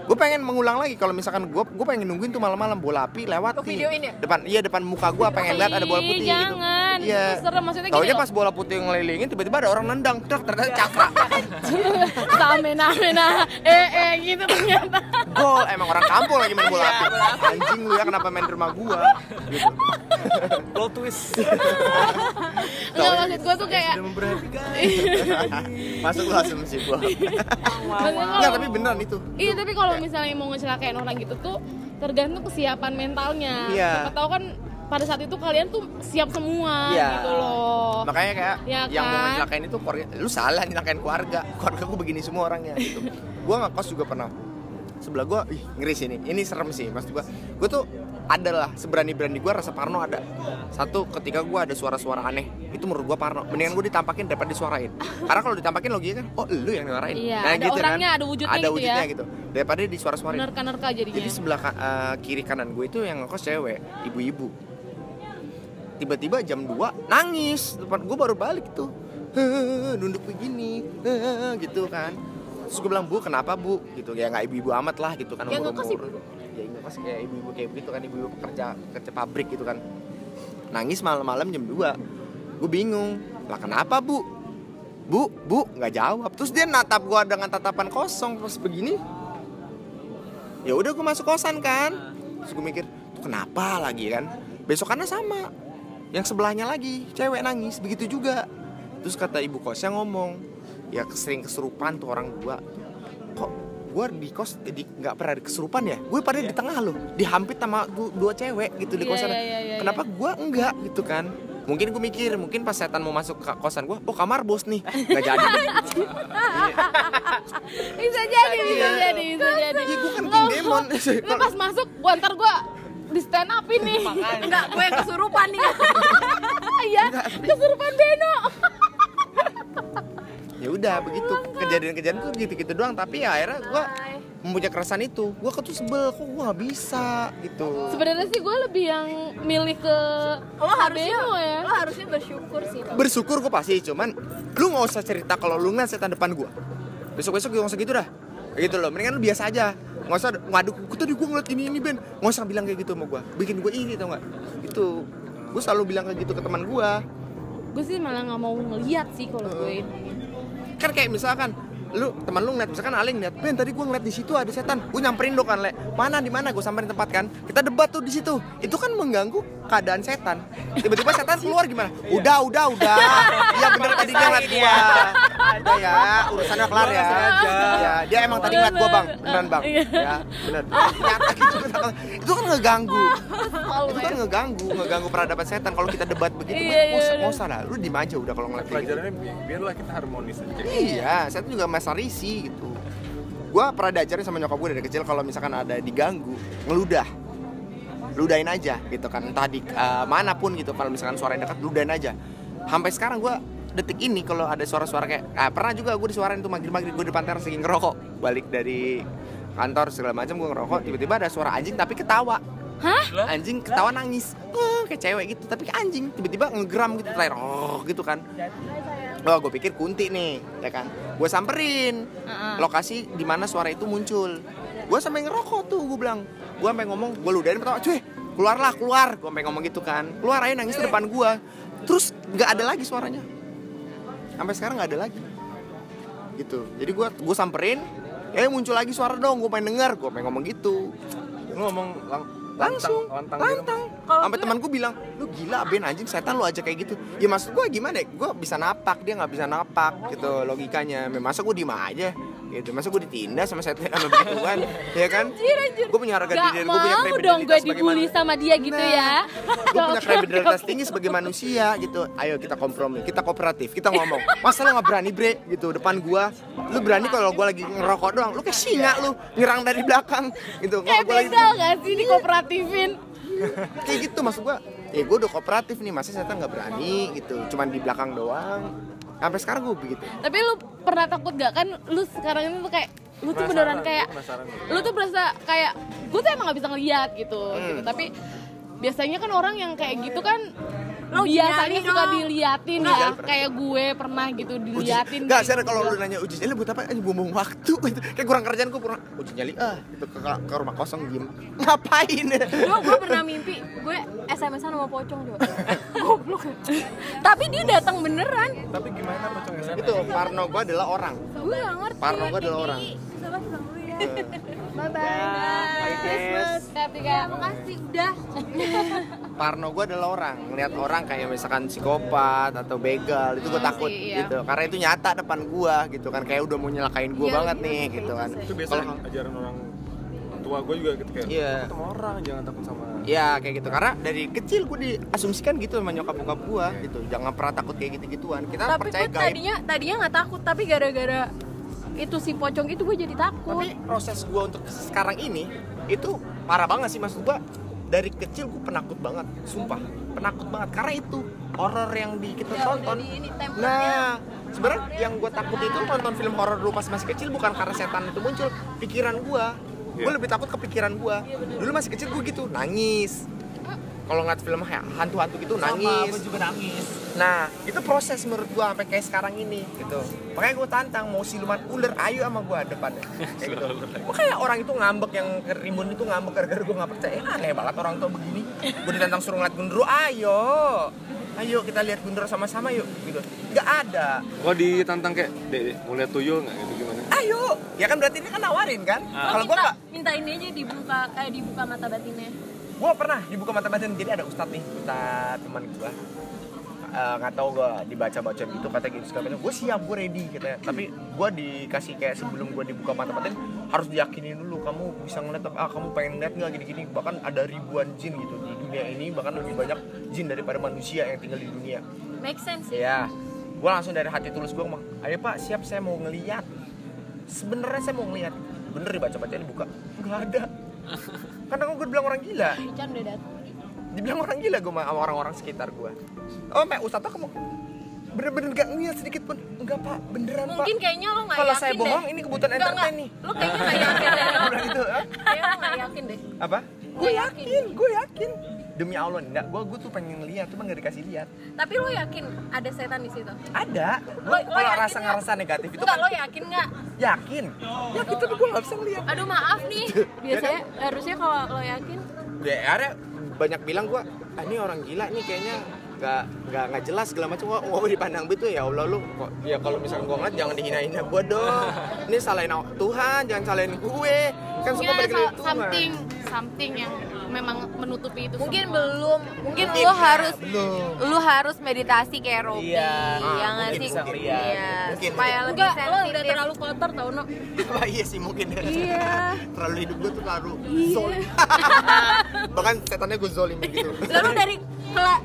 Gue pengen mengulang lagi kalau misalkan gue gue pengen nungguin tuh malam-malam bola api lewat nih. videoin ya? depan iya depan muka gue pengen lihat ada bola Ih, putih gitu. jangan. Iya. Itu serem. Maksudnya Taunya pas bola putih ngelilingin tiba-tiba ada orang nendang, truk ternyata cakra. Samena mena eh eh gitu ternyata. Gol, emang orang kampung lagi main bola api. Anjing lu ya kenapa main di rumah gua? Gitu. Plot twist. Enggak maksud gue tuh kayak. Masuk lu asumsi maksudnya Enggak, tapi beneran itu. Iya tapi kalau misalnya mau ngecelakain orang gitu tuh tergantung kesiapan mentalnya. Iya. Siapa tahu kan pada saat itu kalian tuh siap semua Iya. gitu loh. Makanya kayak Ya yang mau kan? ngecelakain itu keluarga, lu salah nyelakain keluarga. Keluarga gua begini semua orangnya gitu. Gua ngekos juga pernah. Sebelah gua, ih ngeri sih ini. Ini serem sih maksud gua. Gua tuh adalah seberani-berani gua rasa parno ada. Satu ketika gua ada suara-suara aneh, itu menurut gua parno. Mendingan gua ditampakin daripada disuarain. Karena kalau ditampakin logikanya kan, oh lu yang nyuarain. Iya, ada orangnya, ada wujudnya Ada gitu ya. wujudnya gitu. Daripada disuara-suarain. Nerka-nerka jadinya. Jadi sebelah ka- eh, kiri kanan gue itu yang ngekos cewek, ibu-ibu. Tiba-tiba jam 2 nangis, depan gue baru balik tuh. nunduk begini, gitu kan. Terus gue bilang, "Bu, kenapa, Bu?" gitu. Ya nggak ibu-ibu amat lah gitu kan Yang ngekos ibu-ibu? Ya ngekos kayak ibu-ibu kayak begitu kan, ibu-ibu pekerja kerja pabrik gitu kan. Nangis malam-malam jam 2. Gue bingung. Lah kenapa, Bu? Bu, Bu, nggak jawab. Terus dia natap gua dengan tatapan kosong terus begini ya udah gue masuk kosan kan terus gue mikir tuh kenapa lagi kan besokannya sama yang sebelahnya lagi cewek nangis begitu juga terus kata ibu kosnya ngomong ya sering kesurupan tuh orang gua kok gue di kos jadi nggak pernah ada kesurupan ya? Gue pada di tengah loh dihampit sama du- dua cewek gitu di Iya, kosan. iya, iya, iya, kenapa gue enggak gitu kan? Mungkin gue mikir mungkin pas setan mau masuk ke kosan gue oh kamar bos nih. Nggak jadi. Bisa jadi, bisa jadi, bisa jadi. Iya, gue kan Nggak, king demon Ini pas masuk, gua ntar gua di stand up ini. Enggak, gue yang kesurupan nih. Iya, kesurupan Beno. udah begitu. Kejadian-kejadian tuh gitu-gitu doang tapi ya akhirnya gue mempunyai keresahan itu. Gue tuh sebel kok gue nggak bisa? Gitu. Sebenarnya sih gue lebih yang milih ke Lo harusnya, ya. lo harusnya bersyukur sih. bersyukur gue pasti cuman lu nggak usah cerita kalau lu ngeliat setan depan gue besok besok gue nggak usah gitu dah. Kayak gitu loh mendingan lu biasa aja. Nggak usah ngadu gue tadi gue ngeliat ini ini Ben? Nggak usah bilang kayak gitu sama gue bikin gue iri tau nggak? Itu gue selalu bilang kayak gitu ke teman gue Gue sih malah nggak mau ngeliat sih kalau gue ini. Kan kayak misalkan lu teman lu ngeliat misalkan aling ngeliat Ben tadi gue ngeliat di situ ada setan. Gue nyamperin lo kan le. Mana di mana? Gue samperin tempat kan. Kita debat tuh di situ. Itu kan mengganggu keadaan setan. Tiba-tiba setan keluar gimana? Udah udah udah. Iya bener tadi dia ngeliat gua udah ya urusannya kelar ya. Ya dia emang tadi ngeliat gua bang. Beneran bang. Ya bener. Nyata gitu itu kan ngeganggu. Itu kan ngeganggu ngeganggu peradaban setan kalau kita debat begitu. Iya, iya, nggak usah iya. usah lah lu diem aja udah kalau ngeliat gitu. Pelajarannya bi- biarlah kita harmonis aja. Iya, saya tuh juga masalah risi gitu. Gua pernah diajarin sama nyokap gue dari kecil kalau misalkan ada diganggu, ngeludah. Ludahin aja gitu kan, entah di eh, mana pun gitu kalau misalkan suara yang dekat ludahin aja. Sampai sekarang gua detik ini kalau ada suara-suara kayak ah, pernah juga gue disuarain tuh maghrib-maghrib gue di pantai lagi ngerokok. Balik dari kantor segala macam gue ngerokok tiba-tiba ada suara anjing tapi ketawa. Hah? anjing ketawa nangis. Oh, kayak cewek gitu tapi anjing. Tiba-tiba ngegram gitu terakhir oh gitu kan. Oh gue pikir kunti nih ya kan. Gue samperin. Lokasi di mana suara itu muncul. Gue sampai ngerokok tuh gue bilang. Gue sampai ngomong gue ludahin pertama cuy keluarlah keluar. Gue sampai ngomong gitu kan. Keluar ayo nangis di depan gue terus nggak ada lagi suaranya sampai sekarang nggak ada lagi. Gitu. Jadi gue gue samperin eh muncul lagi suara dong gue pengen denger. Gue pengen ngomong gitu. Lu ngomong lang langsung lantang, lantang, gitu. sampai temanku bilang lu gila Ben anjing setan lu aja kayak gitu. Ya maksud gue gimana ya? Gue bisa napak dia nggak bisa napak gitu logikanya. Masa gue diem aja gitu. Masa gue ditindas sama setan sama begituan ya kan? Gue punya harga diri gue punya mau dong kredibilitas gue dibully sama dia gitu ya. gue punya kredibilitas tinggi sebagai manusia gitu. Ayo kita kompromi kita kooperatif kita ngomong. Masa lu nggak berani bre? Gitu depan gua. Lu berani kalau gua lagi ngerokok doang. Lu kayak singa lu. Nyerang dari belakang. Gitu kalau Kayak gua lagi gak sih dikooperatifin? Kayak gitu maksud gua. Ya gua udah kooperatif nih. Masa setan nggak berani gitu? Cuman di belakang doang sampai sekarang gua begitu. Tapi lu pernah takut gak kan lu sekarang ini tuh kayak lu tuh beneran kayak lu tuh berasa kayak gue tuh emang gak bisa ngeliat gitu, gitu. tapi biasanya kan orang yang kayak gitu kan biasanya suka diliatin ya kayak gue pernah gitu diliatin nggak sekarang kalau gitu. lu nanya uji nyali buat apa aja buang waktu gitu. kayak kurang kerjaan gua kurang uji nyali ah gitu ke, ke rumah kosong diem ngapain Gue gue pernah mimpi gue SMS-an sama pocong. Goblok. Tapi dia datang beneran. Tapi gimana pocong itu Parno gua adalah orang Gue ngerti. Parno gua adalah orang ya. Bye Bye guys. Tapi kayak makasih udah. Parno gue adalah orang ngelihat orang kayak misalkan psikopat atau begal itu gue Hmm, takut sih, iya. gitu karena itu nyata depan gue gitu kan kayak udah mau nyelakain gue Iya, banget iya, nih kayak gitu gitu kan sih. Itu biasa Kalau- ajaran orang tua gue juga gitu kayak Iya. "Takut sama orang jangan takut sama Iya kayak gitu karena dari kecil gue diasumsikan gitu sama nyokap bokap gue gitu jangan pernah takut kayak gitu gituan kita Tapi percaya gue gaib tadinya tadinya nggak takut tapi gara-gara itu si pocong itu gue jadi takut. tapi proses gue untuk sekarang ini itu parah banget sih maksud gue dari kecil gue penakut banget sumpah penakut banget karena itu horor yang di kita tonton ini Nah, sebenarnya yang gue takut itu nonton film horor dulu pas masih kecil bukan karena setan itu muncul, pikiran gue. Gue lebih takut ke pikiran gue. Dulu masih kecil gue gitu, nangis. Kalau ngeliat film kayak hantu-hantu gitu nangis. juga nangis. Nah, itu proses menurut gue sampai kayak sekarang ini gitu. Makanya gue tantang mau siluman ular, ayo sama gue depannya. Kayak gitu. Makanya orang itu ngambek yang rimbun itu ngambek gara-gara gue nggak percaya. Aneh banget orang tua begini. Gue ditantang suruh ngeliat gundurwo, ayo. Ayo kita lihat gundurwo sama-sama yuk gitu. Gak ada. Gua ditantang kayak, "Dek, mau lihat tuyul nggak gitu gimana?" Ayo. Ya kan berarti dia kan nawarin kan? Kalau gue minta, nggak, minta ini aja dibuka eh dibuka mata batinnya. gue pernah dibuka mata batin jadi ada ustadz nih ustadz teman gue Eh, nggak tahu gue dibaca baca gitu kata gitu segala macam. Gue siap gue ready katanya. Tapi gue dikasih kayak sebelum gue dibuka mata batin harus diyakinin dulu kamu bisa ngeliat ah kamu pengen lihat nggak gini gini bahkan ada ribuan jin gitu di dunia ini bahkan lebih banyak jin daripada manusia yang tinggal di dunia. Make sense ya gue langsung dari hati tulus gue ngomong ayo pak siap saya mau ngeliat. Sebenarnya saya mau ngeliat. Bener dibaca baca dibuka. Nggak ada. Karena gue bilang orang gila. Ican udah datang. Dibilang orang gila gue sama orang-orang sekitar gue oh mek ustadz kamu bener-bener gak ngeliat sedikit pun enggak pak beneran Mungkin pak kayaknya lo nggak kalau saya deh. bohong ini kebutuhan Enggak, entertain enggak. nih Lo kayaknya nggak yakin deh. Gitu. Kayaknya lo nggak yakin deh. apa Gue yakin. gue yakin demi allah enggak gue gue tuh pengen lihat cuma gak dikasih lihat Tapi lo yakin ada setan di situ? ada gue kalau rasa nggak? ngerasa negatif itu Enggak, kan lo yakin nggak? yakin yakin tapi gue gak bisa ngeliat Aduh maaf nih. Biasanya harusnya kalau lo yakin gue akhirnya banyak bilang gue ah, ini orang gila nih kayaknya. Nggak nggak nggak jelas segala macam. Gua gua dipandang begitu ya allah lu kok ya kalau misalkan gua ngeliat jangan dihina-hina gua dong ini salahin Tuhan jangan salahin gue. Kan semua ya balik lagi ke Tuhan. something something yang memang menutupi itu Mungkin semua. belum, mungkin Mungkin, lu harus belum. lu harus meditasi kayak Robi, Iya. ya Ah, nggak mungkin sih? bisa ngeliat. Iya, Mungkin. supaya lebih Enggak, lo udah sensitif. terlalu kotor tau no Wah, iya sih mungkin Iya. terlalu hidup gue tuh terlalu zolim bahkan setannya gue zolim gitu Lalu dari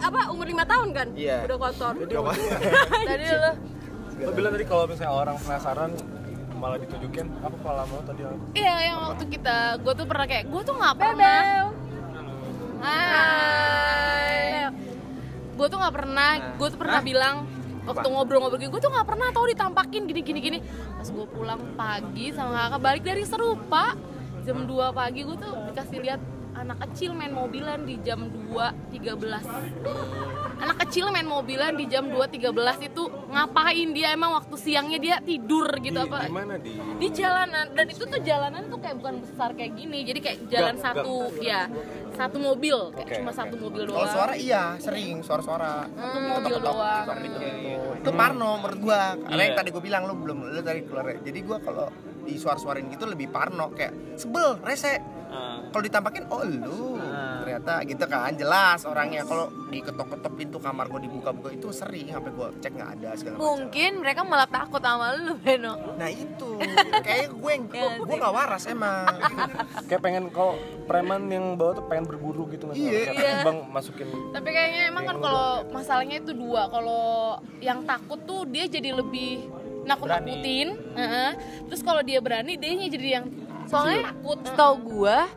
apa umur 5 tahun kan? Iya. Udah kotor. Tadi lu Lo bilang tadi kalau misalnya orang penasaran malah ditunjukin apa pengalaman lo tadi? Iya, yang waktu kita, gue tuh pernah kayak, gue tuh nggak pernah. Hai. Gue tuh nggak pernah, gue tuh pernah bilang waktu ngobrol-ngobrol gini, gue tuh nggak pernah tahu ditampakin gini gini gini. Pas gue pulang pagi sama kakak balik dari serupa, jam 2 pagi gue tuh dikasih lihat anak kecil main mobilan di jam 2.13 anak kecil main mobilan di jam 2.13 itu ngapain dia emang waktu siangnya dia tidur gitu Di- apa di mana di di jalanan dan itu tuh jalanan tuh kayak bukan besar kayak gini jadi kayak jalan Gang, satu ya satu mobil kayak Oke, cuma oke. satu mobil doang Kalau suara iya, sering suara-suara. satu mobil doang Suara itu. Itu parno menurut gua. Karena yang Iya. tadi gua bilang lu belum lu tadi keluar. Jadi gua kalau di suara-suarain gitu lebih parno kayak sebel, rese. Ah. Kalau ditampakin oh lu Ah. ternyata gitu kan jelas orangnya kalau diketok-ketok pintu kamar gua dibuka-buka itu sering sampai gua cek nggak ada segala macam. Mungkin mereka malah takut sama lu, Beno. Nah itu kayak gue yang Iya gue nggak waras emang. kayak pengen kalau preman yang bawa tuh pengen berburu gitu nggak? Iya. Iya. bang masukin tapi kayaknya emang kan kalau masalahnya itu dua kalau yang takut tuh dia jadi lebih nakut nakutin terus kalau dia berani dia jadi yang Soalnya takut setahu gua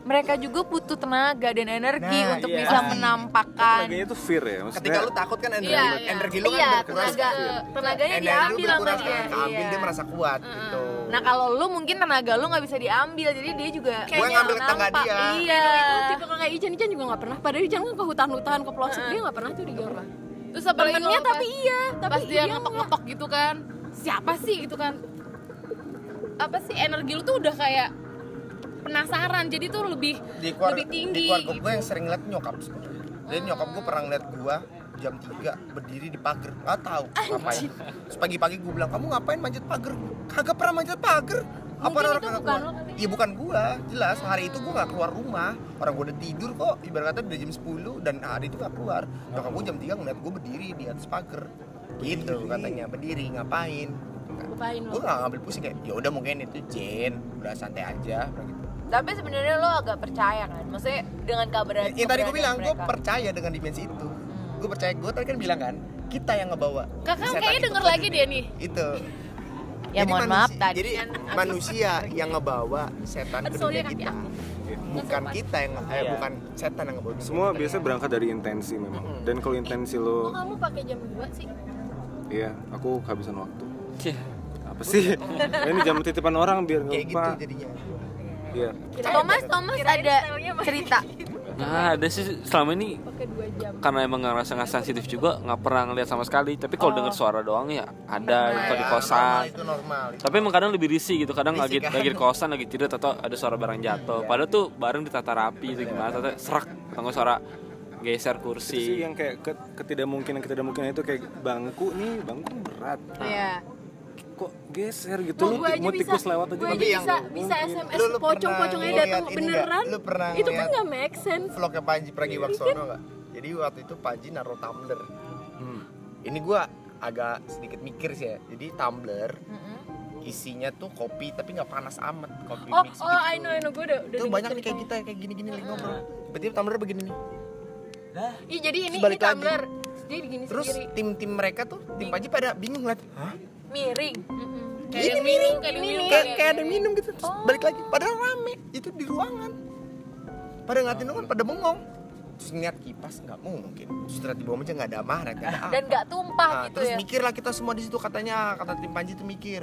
mereka juga butuh tenaga dan energi Nah, untuk iya. bisa menampakkan Tenaganya itu fear ya maksudnya Ketika lu takut kan energi, Iya, lu- iya. energi lu kan iya berkurang. tenaga tenaganya Energi diambil sama berkurang, dia keambil Iya. dia merasa kuat gitu. nah kalau lu mungkin tenaga lu nggak bisa diambil jadi dia juga Gue ngambil tangga nampak. dia. iya itu tipe kayak Ican Ican juga nggak pernah padahal Ican kan ke hutan-hutan ke pelosok dia nggak pernah tuh diganggu terus apalagi temennya kalau tapi iya tapi pas dia iya ngetok-ngetok gitu kan siapa sih gitu kan. Apa sih energi lu tuh udah kayak penasaran jadi tuh lebih Di keluarga, lebih di tinggi keluarga gue gitu. yang sering liat nyokap sih. Jadi nyokap gue pernah ngeliat gue jam 3 berdiri di pagar nggak tahu ngapain. Pagi-pagi gue bilang kamu ngapain manjat pagar? Kagak pernah manjat pagar. Apa orang kagak keluar? lo kali. Iya bukan gua, jelas hari itu gua nggak keluar rumah. Orang gua udah tidur kok, ibarat kata udah jam 10 dan hari itu nggak keluar. Nyokap gua jam 3 ngeliat gua berdiri di atas pagar Gitu katanya, berdiri ngapain? Ngapain lo? Gua nggak ngambil pusing kayak, ya udah mungkin itu Jen, udah santai aja gitu. tapi sebenarnya lo agak percaya kan? Maksudnya dengan kabar Yang tadi gua bilang, gua percaya dengan dimensi itu. Gua percaya, gua tadi kan bilang kan, kita yang ngebawa kakak kayaknya denger lagi dia nih. Itu. Ya, mohon maaf, tadi Jadi kan manusia yang ngebawa setan Aduh, ke dunia kita. aku. Bukan kita yang, eh, Iya. bukan setan yang ngebawa semua biasanya berangkat dari intensi memang. Dan kalau intensi Kok lo kamu pakai jam 2 sih? Iya aku kehabisan waktu. Apa sih? Ini jam titipan orang biar nggak kayak gitu lupa. jadinya. Iya. Thomas Thomas ada cerita. Nah, ada sih selama ini Pakai 2 jam. karena emang ngerasa nggak sensitif juga nggak pernah ngeliat sama sekali. Tapi kalau denger suara doang ya ada kalau di Ya, kosan. Normal, itu normal itu. tapi emang kadang lebih risih gitu kadang lagi kan? lagi di kosan lagi tidur atau ada suara barang jatuh. Padahal tuh bareng ditata rapi itu gimana? Atau serak atau nggak suara geser itu sih kursi yang kayak ke- ketidakmungkinan ketidakmungkinan itu kayak bangku nih bangku berat Iya. kok geser gitu lu gue mau bisa, tikus lewat aja gue aja yang bisa, bisa. SMS Lu- lu pocong-pocongnya datang beneran. nggak? Lu pernah itu kan nggak make sense. vlognya Panji Pragiwaksono nggak jadi waktu itu Panji naruh tumbler Hmm. ini gua agak sedikit mikir sih ya jadi tumbler isinya tuh kopi tapi nggak panas amat kopi Oh, mix oh, gitu. I know, I know, gue udah, udah banyak nih kayak kita kayak gini-gini lagi ngobrol tiba-tiba tumbler begini nih Iya, jadi ini Terus balik ini lagi. tumbler. Jadi gini terus sendiri. tim-tim mereka tuh tim Panji pada bingung liat hah? Miring. Kayak yang minum kayak minum. kayak kayak ada yang minum gitu. Terus balik lagi. Padahal rame. Itu di ruangan. Pada ngeliatin doang pada bengong. Terus ngeliat kipas nggak mungkin. Terus ternyata di bawah meja nggak ada mahret nggak ada apa dan nggak tumpah Nah, gitu terus ya. mikirlah kita semua di situ katanya kata tim Panji tuh mikir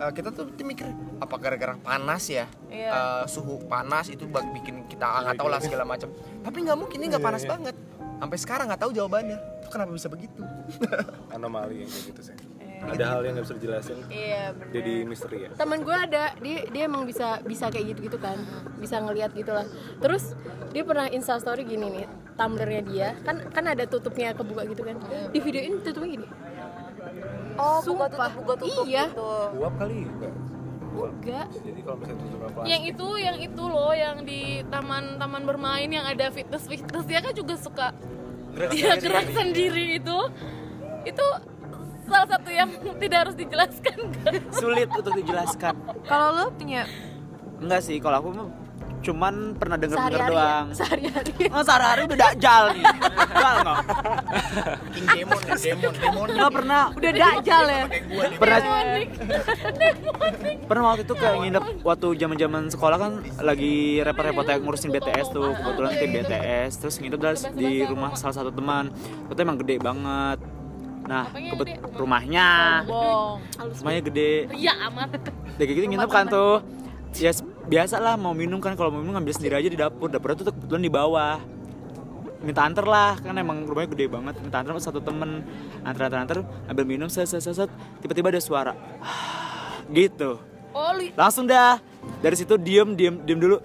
Eh, kita tuh tim mikir apa gara-gara panas ya? Iya. Eh, suhu panas itu bak- bikin kita nggak tahu lah segala macam. Tapi nggak mungkin ini nggak panas banget. Sampai sekarang nggak tahu jawabannya. Itu kenapa bisa begitu? Anomali yang kayak gitu sih ada hal yang nggak bisa dijelasin? Iya bener. Jadi misteri ya? Teman gue ada dia dia emang bisa bisa kayak gitu gitu kan. Bisa ngelihat gitulah terus dia pernah insta story gini nih tumblernya dia. Kan kan ada tutupnya kebuka gitu kan. Di videoin tutupnya gini oh buka Sumpah. tutup buka tutup Iya. gitu. Uap kali? Enggak. Enggak. Jadi kalau misalnya tutup apa? Yang itu yang itu loh yang di taman taman bermain yang ada fitness fitness dia kan juga suka dia gerak sendiri itu itu salah satu yang tidak harus dijelaskan kan sulit untuk dijelaskan. Kalau lo punya enggak sih kalau aku mah cuman pernah denger denger sehari-hari doang. Ya, sehari-hari. Oh sehari-hari udah dajal nih. Dajal nggak King Demon ya Demon Demon. Nggak pernah. Udah dajal ya? Kayak pernah. Pernah waktu itu kayak nginep waktu zaman zaman sekolah kan lagi repot-repotnya ngurusin BTS tuh kebetulan tim BTS terus nginep di rumah salah satu teman. Itu emang gede banget. Nah kebet rumahnya. Rumahnya gede. Ria amat. Udah kayak gitu nginep kan tuh. Ya s- biasa lah mau minum kan kalau mau minum ngambil sendiri aja di dapur. Dapurnya tuh kebetulan di bawah. Minta anter lah kan emang rumahnya gede banget. Minta anter sama satu temen. Anter anter anter ambil minum set set set, tiba-tiba ada suara. Gitu. Oh langsung dah. Dari situ diem diem diem dulu.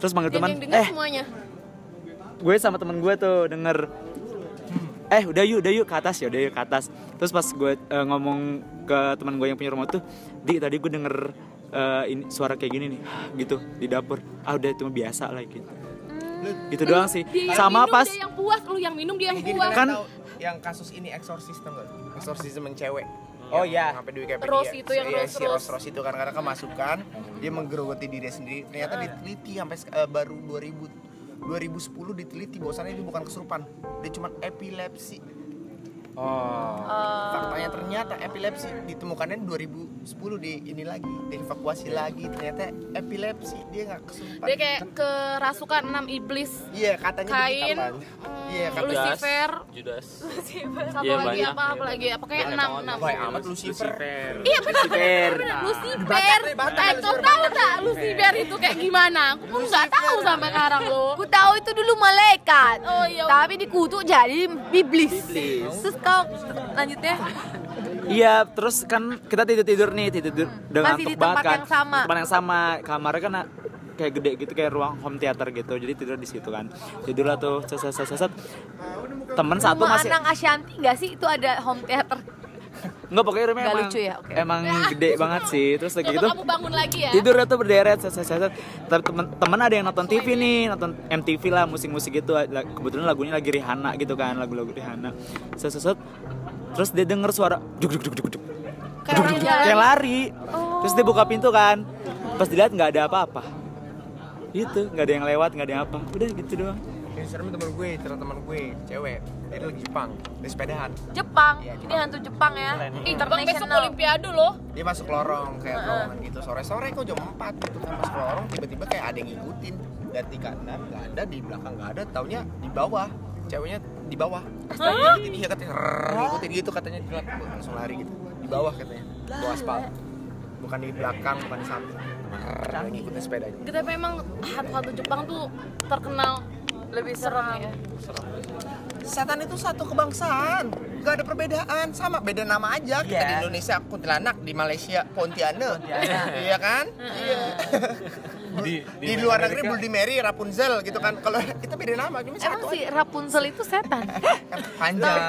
Terus manggil teman eh. semuanya. gue sama temen gue tuh denger eh udah yuk udah yuk ke atas. Ya udah yuk ke atas. Terus pas gue eh, ngomong ke teman gue yang punya rumah tuh di tadi gue denger eh, ini suara kayak gini nih gitu di dapur ah udah itu mah biasa lah gitu gitu doang sih Dia sama minum, pas dia yang puas lu yang minum dia yang Kayak puas Kan- yang kasus ini eksorsis tau gak? Eksorsisme yang cewek. Oh, iya. Sampai di Wikipedia. Rose itu yang Rose si Rose Rose itu kan karena kemasukan dia menggerogoti diri sendiri. Ternyata diteliti sampai eh, baru 2000 2010 diteliti bahwasannya itu bukan kesurupan. Dia cuma epilepsi. oh Faktanya ternyata epilepsi ditemukannya 2010 di ini lagi, dievakuasi lagi. Ternyata epilepsi dia nggak kesurupan. dia kayak kerasukan enam iblis Iya katanya kain begitu kan. Iya katanya. Lucifer Judas satu Iya, lagi banyak. apa apa lagi apa kayak enam enam Baik amat Lucifer. iya benar Lucifer. benar Lucifer eh kau Lucifer. tahu tak Lucifer itu kayak gimana aku pun nggak tahu sampai sekarang lo Aku tahu itu dulu malaikat. Oh, iya. Tapi dikutuk jadi iblis. Terus kau lanjutnya Iya, terus kan kita tidur tidur nih, tidur tidur dengan Masih di tempat kan. yang sama. Di tempat yang sama, kamarnya kan kayak gede gitu kayak ruang home theater gitu. Jadi tidur di situ kan. Tidur lah tuh, set set set set. set. Temen satu rumah masih Anang Ashanti nggak sih itu ada home theater? Enggak pokoknya rumahnya emang, lucu ya? Oke. emang gede banget sih. Terus lagi gitu kamu bangun lagi ya tidurnya tuh berderet set set set. temen temen ada yang nonton TV nih, nonton MTV lah, musik-musik gitu. La- Kebetulan lagunya lagi Rihanna gitu kan, lagu-lagu Rihanna. Set set set. Terus dia denger suara juk juk juk juk juk. Kayak orang jalan. kayak lari terus dia buka pintu kan pas dilihat nggak ada apa-apa gitu nggak ada yang lewat nggak ada yang apa udah gitu doang Yang serem temen gue, cerita temen gue, cewek. Dia lagi Jepang, di sepedahan. Jepang. Iya, Ini hantu Jepang ya. Bang besok International. olimpiade loh Dia masuk lorong kayak lorong gitu. Sore-sore kok jam 4 gitu kan masuk lorong tiba-tiba kayak ada yang ngikutin. Dari kanan nggak ada, di belakang nggak ada, taunya di bawah. Ceweknya di bawah. Dia ngikutin dia katanya "Rrrr," ngikutin gitu katanya dia langsung lari gitu. Di bawah katanya. Di bawah aspal. Bukan di belakang, bukan di samping. Rrrr, ngikutin sepedanya. kita memang hantu-hantu Jepang tuh terkenal lebih serem ya Setan itu satu kebangsaan, nggak ada perbedaan, sama beda nama aja. Kita di Indonesia kuntilanak, di Malaysia Pontianak, iya kan? Iya. di, Di, luar negeri Bloody Mary, Rapunzel gitu kan. Kalau kita beda nama, cuma Emang satu si Rapunzel itu setan? Panjang.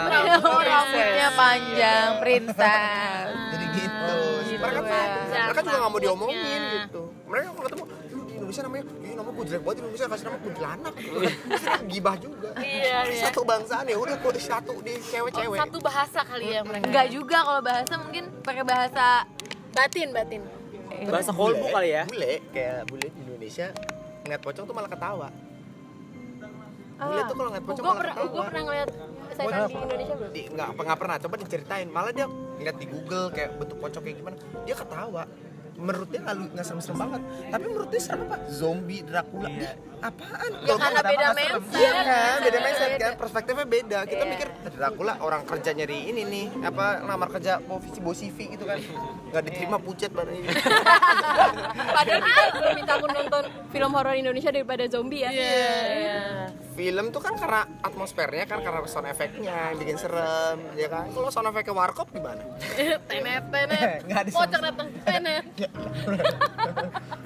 Oh, rambutnya panjang, princess. Jadi gitu. gitu mereka, ya. mereka juga nggak mau diomongin gitu. Mereka kalau ketemu "Lu di Indonesia namanya, ini nama gue jelek banget di Indonesia kasih nama kuntilanak. Gitu. Gibah juga. Iya, iya. Satu bangsaan ya udah satu di cewek-cewek. satu bahasa kali ya mereka Enggak juga kalau bahasa mungkin pakai bahasa Batin, batin. Bahasa kolbu kali ya? bule kayak bule di Indonesia ngeliat pocong tuh malah ketawa. Bule tuh kalau ngeliat pocong malah pernah, ketawa. gue pernah ngeliat setan di Indonesia belum? nggak nggak pernah coba diceritain. Malah dia ngeliat di Google kayak bentuk pocong kayak gimana dia ketawa. Menurut dia nggak serem-serem banget. Tapi menurut dia serem apa? Zombie Dracula. Ih, apaan Ya karena beda mindset. Iya kan, beda mindset kan, perspektifnya beda. Kita mikir Dracula orang kerja nyari ini nih, apa lamar kerja posisi bos CV gitu kan, nggak diterima pucet badannya. Padahal kita lebih takut nonton film horor Indonesia daripada zombie ya. Iya. Film tuh kan karena atmosfernya kan karena sound effectnya yang bikin serem, ya kan. Kalau sound effectnya warkop gimana? tenet tenet Nggak ada pocong datang tenet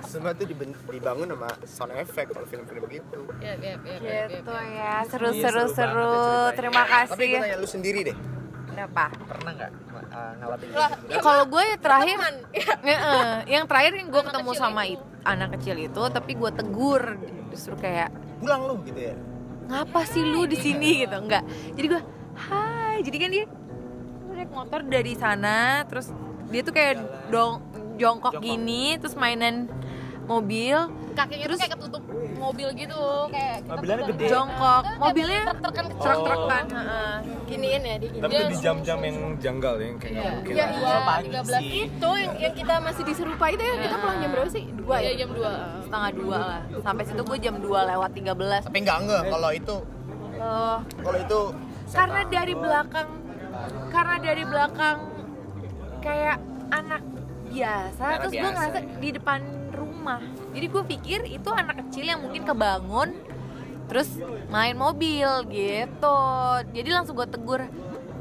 Semua tuh dibangun sama sound effect kalau film-film gitu. ya ya ya ya gitu ya. Seru Iya, seru seru seru. Terima Tapi gue kasih. tanya lu sendiri deh, Kenapa? pernah nggak uh, ngalamin Ya, kalau gue ya terakhir Nge-eh. yang terakhir yang gue ketemu sama it- anak kecil itu tapi gue tegur justru kayak pulang lu gitu ya? ngapa sih lu di sini gitu enggak jadi gue hai jadi kan dia naik motor dari sana terus dia tuh kayak dong jongkok gini terus mainan mobil kakinya tuh kayak ketutup mobil gitu kayak kita Mobilnya gede. jongkok Enggak, mobilnya kan kan Oh. heeh. Giniin ya, di Tapi itu di jam-jam yang janggal ya, yang kayak nggak mungkin. Ya, Iya, iya, pagi 13 sih. itu yang, yang kita masih diserupa itu ya kita pulang jam berapa sih? Dua Iya ya? jam 2 setengah dua lah sampai situ gue jam 2 lewat 13 Tapi nggak nggak kalau itu, Oh, kalau itu karena dari belakang karena dari belakang kayak anak biasa Anak terus gue ngerasa ya. di depan rumah jadi gue pikir itu anak kecil yang mungkin kebangun terus main mobil gitu. Jadi langsung gue tegur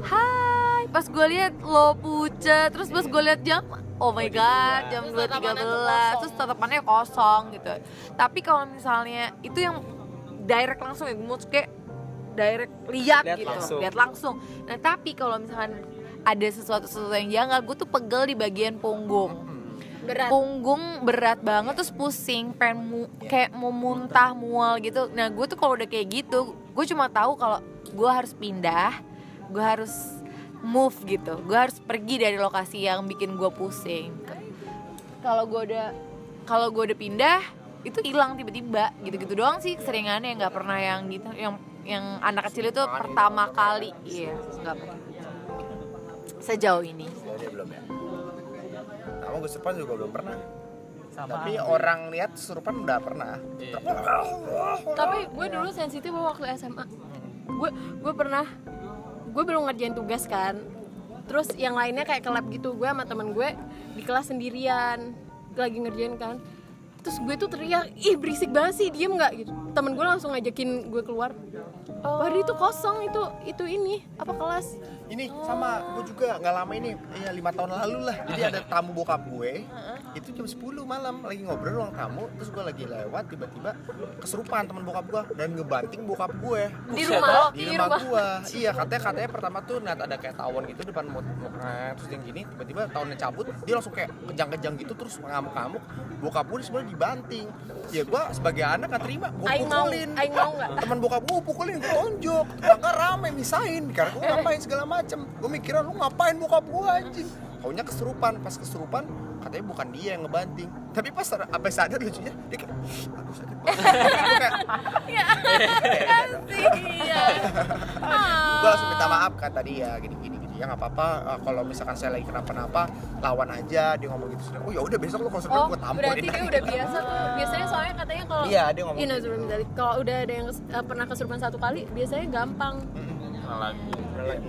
hai. Pas gue lihat lo pucat terus pas gue lihat jam oh my god jam dua tiga belas. terus tatapannya kosong gitu. Tapi kalau misalnya itu yang direct langsung ya gue mau kayak direct lihat Lihat gitu langsung. lihat langsung. Nah tapi kalau misalkan ada sesuatu sesuatu yang janggal gue tuh pegel di bagian punggung berat. Punggung berat banget terus pusing pengen mu- kayak mau muntah mual gitu. Nah gue tuh kalau udah kayak gitu gue cuma tahu kalau gue harus pindah gue harus move gitu. Gue harus pergi dari lokasi yang bikin gue pusing. Kalau gue udah kalau gue udah pindah itu hilang tiba-tiba gitu-gitu doang sih keseringannya. Nggak pernah yang gitu yang yang anak kecil itu pertama kali. iya nggak pernah. Sejauh ini belum ya. Sama gue serupan juga belum pernah. Tapi orang lihat serupan udah pernah. tapi gue dulu sensitif waktu SMA gue gue pernah gue belum ngerjain tugas kan. Terus yang lainnya kayak ke lab gitu gue sama temen gue di kelas sendirian lagi ngerjain kan. Terus gue tuh teriak ih berisik banget sih diem nggak? gitu temen gue langsung ngajakin gue keluar. Padahal itu kosong itu itu ini apa kelas? Ini sama gue juga nggak lama ini, ya lima tahun lalu lah. Jadi ada tamu bokap gue, itu jam 10 malam lagi ngobrol ruang tamu, terus gue lagi lewat tiba-tiba keserupaan teman bokap gue dan ngebanting bokap gue. Di rumah lo? di rumah gua. Iya katanya katanya pertama tuh ngeliat ada kayak tawon gitu depan mut mukanya terus yang gini tiba-tiba tawonnya cabut dia langsung kayak kejang-kejang gitu terus ngamuk-ngamuk. Bokap gua sebenarnya dibanting. Ya gua sebagai anak gak terima. Mau pukulin. Aing mau nggak? Teman bokap gua pukulin gua tonjok. Tetangga rame misahin. Karena gua ngapain segala macem. Gua mikirnya lu ngapain bokap gua anjing? Kaunya keserupan. Pas keserupan katanya bukan dia yang ngebanting. Tapi pas apa sadar lucunya dia kayak aduh sakit banget Gua kayak, iya gue langsung minta maaf kan tadi ya gini gini gini ya nggak apa-apa eh, kalau misalkan saya lagi kenapa-napa lawan aja dia ngomong gitu oh ya udah besok lo kalau Oh, gue tampol berarti dia udah biasa tuh. Biasanya soalnya katanya kalau Iya, dia ngomong Iya, Nazrul Mizali. Kalau udah ada yang eh, pernah kesurupan satu kali, biasanya gampang.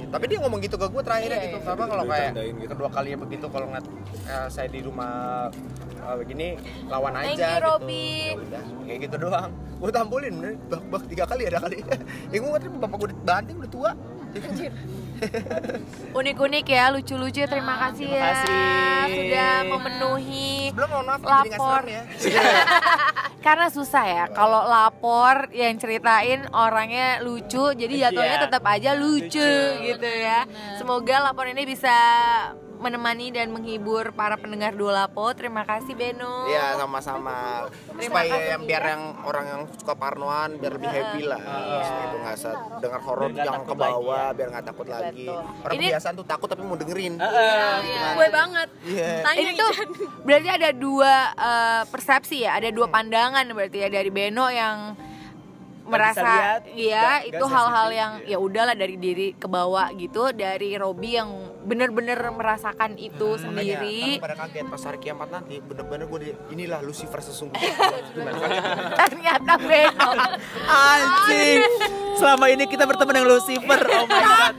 tapi dia ngomong gitu ke gue terakhirnya Iya, gitu iya. karena kalau kayak gitu. kedua kalinya begitu kalau ngeliat eh, saya di rumah eh, begini lawan aja Thank you, gitu Robby. Ya kayak gitu doang gue tampolin bener bak bak tiga kali ada kali ya gue ngerti bapak gue banting udah tua unik-unik ya lucu-lucu terima kasih ya kasih. sudah memenuhi mohon maaf lapor. ya. Karena susah ya kalau lapor yang ceritain orangnya lucu jadi jatuhnya Iya. tetap aja lucu, gitu ya. Semoga lapor ini bisa menemani dan menghibur para pendengar dua lapo. Terima kasih Beno. Iya sama-sama. Supaya yang biar yang orang yang suka parnoan biar lebih happy lah. Gitu nggak usah dengar horor yang ke bawah ya. biar nggak takut lagi. Orang Ini- kebiasaan tuh takut tapi mau dengerin. Gue banget. Iya. Tanya ini tuh berarti ada dua eh, persepsi ya? Ada dua Hmm. pandangan berarti ya? Dari Beno yang merasa lihat, iya itu hal-hal yang iya. ya udahlah dari diri ke bawah gitu dari Robi yang bener-bener merasakan itu sendiri Makanya, pada kaget pas hari kiamat nanti bener-bener gue di, inilah Lucifer sesungguhnya kaget ternyata Beno Anjing. Selama ini kita bertemu dengan Lucifer. Oh my god.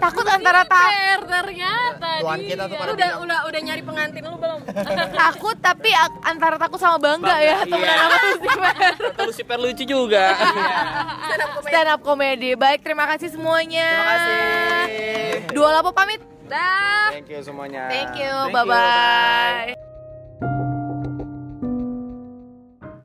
takut takut antara tak Fair ternyata. Tuhan dia. kita tuh pada udah udah udah nyari pengantin lu belum? takut tapi antara takut sama bangga, ya temenan iya. sama Lucifer Lucifer lucu juga. stand up comedy baik terima kasih semuanya Terima kasih. dua lapo pamit dah. Thank you semuanya. Thank you. Thank you, bye bye